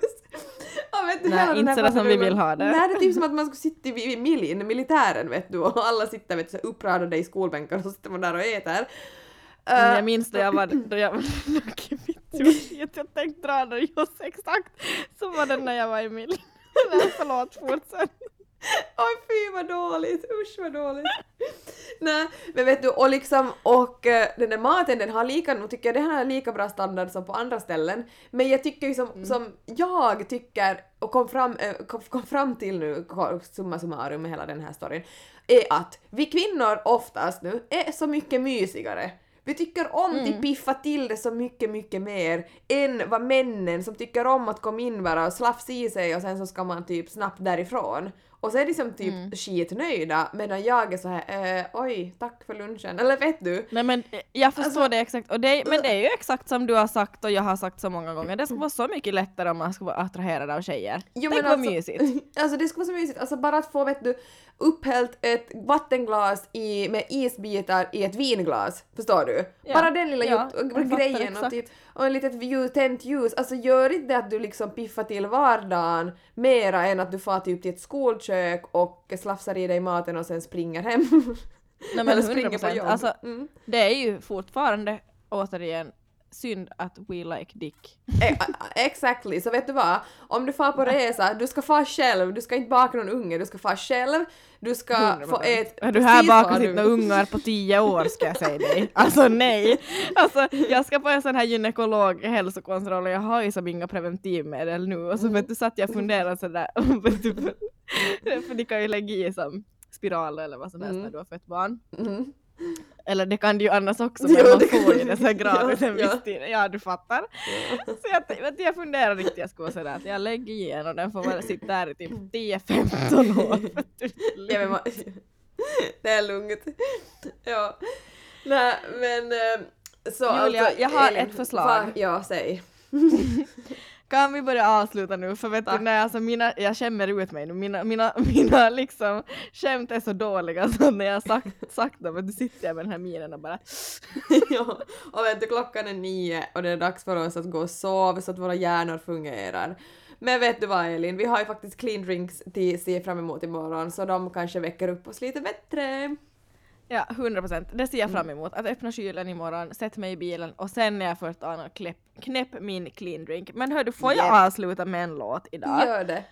Ja, vet du, Nej, inte så som vi vill ha det. Nej, det är typ som att man skulle sitta i, i milin, militären vet du, och alla sitter vet du, så uppradade i skolbänkar och så sitter man där och äter. Men Eh, jag minns då jag var, (laughs) då jag var mitt i att jag tänkte dra det just exakt så var det när jag var i min (laughs) Nej, förlåt, fortsätt. Oj fy vad dåligt, usch vad dåligt. Nej, men vet du, och liksom, och eh, den där maten den har lika, nu tycker jag den har lika bra standard som på andra ställen, men jag tycker ju som, som jag tycker, och kom fram, eh, kom, fram till nu, summa summarum med hela den här storyn, är att vi kvinnor oftast nu är så mycket mysigare. Vi tycker om att piffa till det så mycket, mycket mer än vad männen som tycker om att komma in bara och slafsa i sig och sen så ska man typ snabbt därifrån. Och så är de som typ skitnöjda medan jag är så här eh, oj, tack för lunchen. Eller vet du? Nej men eh, jag förstår Alltså- det exakt, och det, men det är ju exakt som du har sagt och jag har sagt så många gånger, det skulle vara så mycket lättare om man skulle vara attraherad av tjejer. Jo, Tänk vad alltså- mysigt. (laughs) Alltså det skulle vara så mysigt, alltså bara att få vet du upphällt ett vattenglas i, med isbitar i ett vinglas, förstår du? Ja. Bara den lilla Ja, fattar grejen och, typ, och en litet ljus, tänt ljus, alltså gör inte det att du liksom piffar till vardagen mera än att du far typ till ett skolkök och slafsar i dig maten och sen springer hem. Nej men (laughs) Eller springer på 100%. jobb. Alltså, Mm. det är ju fortfarande återigen synd att we like dick. E- a- Exactly, så vet du vad? Om du far på resa, du ska fara själv, du ska inte baka någon unge, du ska fara själv, du ska få 100%. äta Är du här sitt några ungar på tio år ska jag säga dig. (laughs) Alltså nej. Alltså jag ska på en sån här gynekolog hälsokontroll och jag har ju som inga preventivmedel nu och så vet du satt jag och funderade sådär. (laughs) (laughs) för, de kan ju lägga i som spiral eller vad som helst Mm. när du har fött barn. Mm. Eller det kan du ju annars också Jo, men man det får ju det så här gratis Ja, en viss tid. Ja du fattar. Så jag, jag funderar riktigt jag skulle sådär att jag lägger i en och den får bara sitta där i typ 10-15 (laughs) år. Ja, man, (laughs) det är lugnt. Ja. Nej, men eh, så Julia, alltså, jag har Elin, ett förslag. fa- ja, säg. (laughs) Kan vi börja avsluta nu? För vet du, Tack. nej, alltså mina, jag skämmer ut mig nu. Mina, mina, (laughs) mina liksom skämt är så dåliga så när jag sagt, (laughs) sagt dem, du sitter jag med den här minen och bara (laughs) ja. Och vet du, klockan är nio och det är dags för oss att gå och sova så att våra hjärnor fungerar. Men vet du vad Elin, vi har ju faktiskt clean drinks till se fram emot imorgon så de kanske väcker upp oss lite bättre. Ja, 100 procent. Det ser jag fram emot. Att öppna kylen imorgon, sätta mig i bilen och sen när jag fått an och knäpp, knäpp min clean drink. Men hör du, får jag Yep. avsluta med en låt idag? Gör det.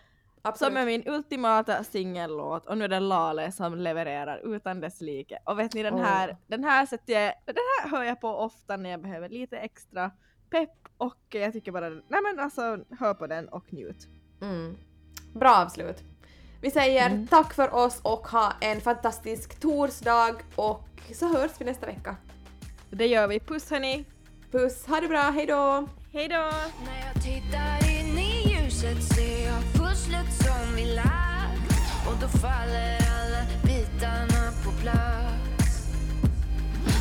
Som Absolut. är min ultimata singellåt och nu är det Lale som levererar utan dess like. Och vet ni den här, Åh. den här sätter jag, den här hör jag på ofta när jag behöver lite extra pepp och jag tycker bara, nej men alltså hör på den och njut. Mm. Bra avslut. Vi säger Mm. tack för oss och ha en fantastisk torsdag och så hörs vi nästa vecka. Det gör vi, puss hörni! Puss, ha det bra, hejdå! Hejdå! När jag tittar in i ljuset ser jag pusslet som vi lagt och då faller alla bitarna på plats.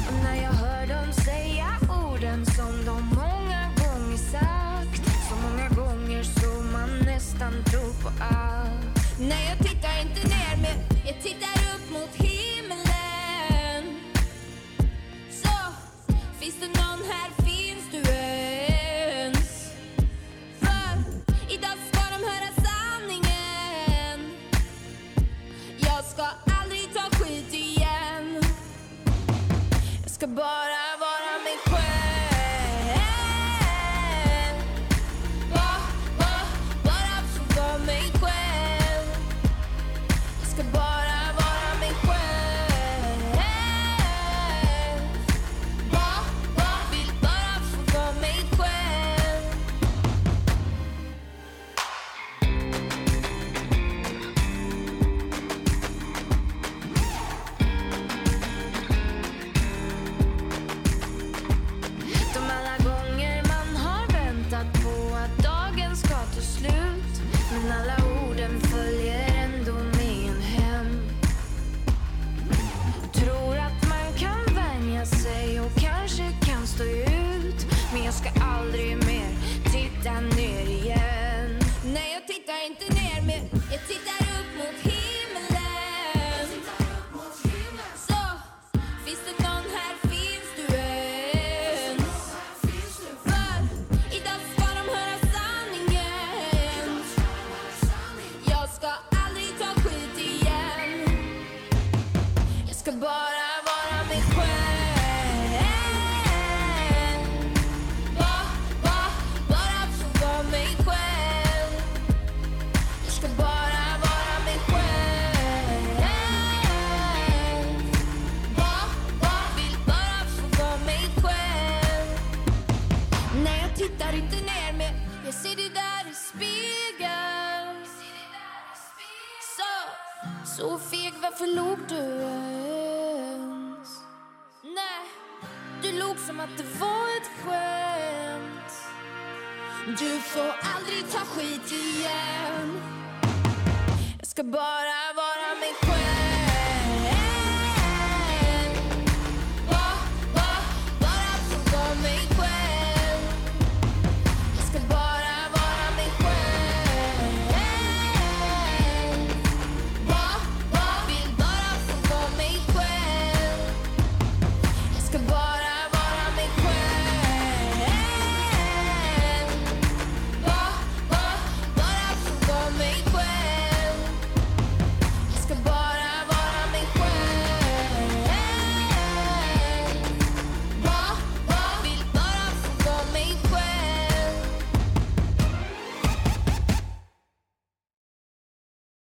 Och när jag hör dem säga orden som de många gånger sagt så många gånger så man nästan tror på allt. Nej, jag tittar inte ner, men jag tittar upp mot himlen. Så, finns det någon här, finns du ens? För idag ska de höra sanningen. Jag ska aldrig ta skit igen. Jag ska bara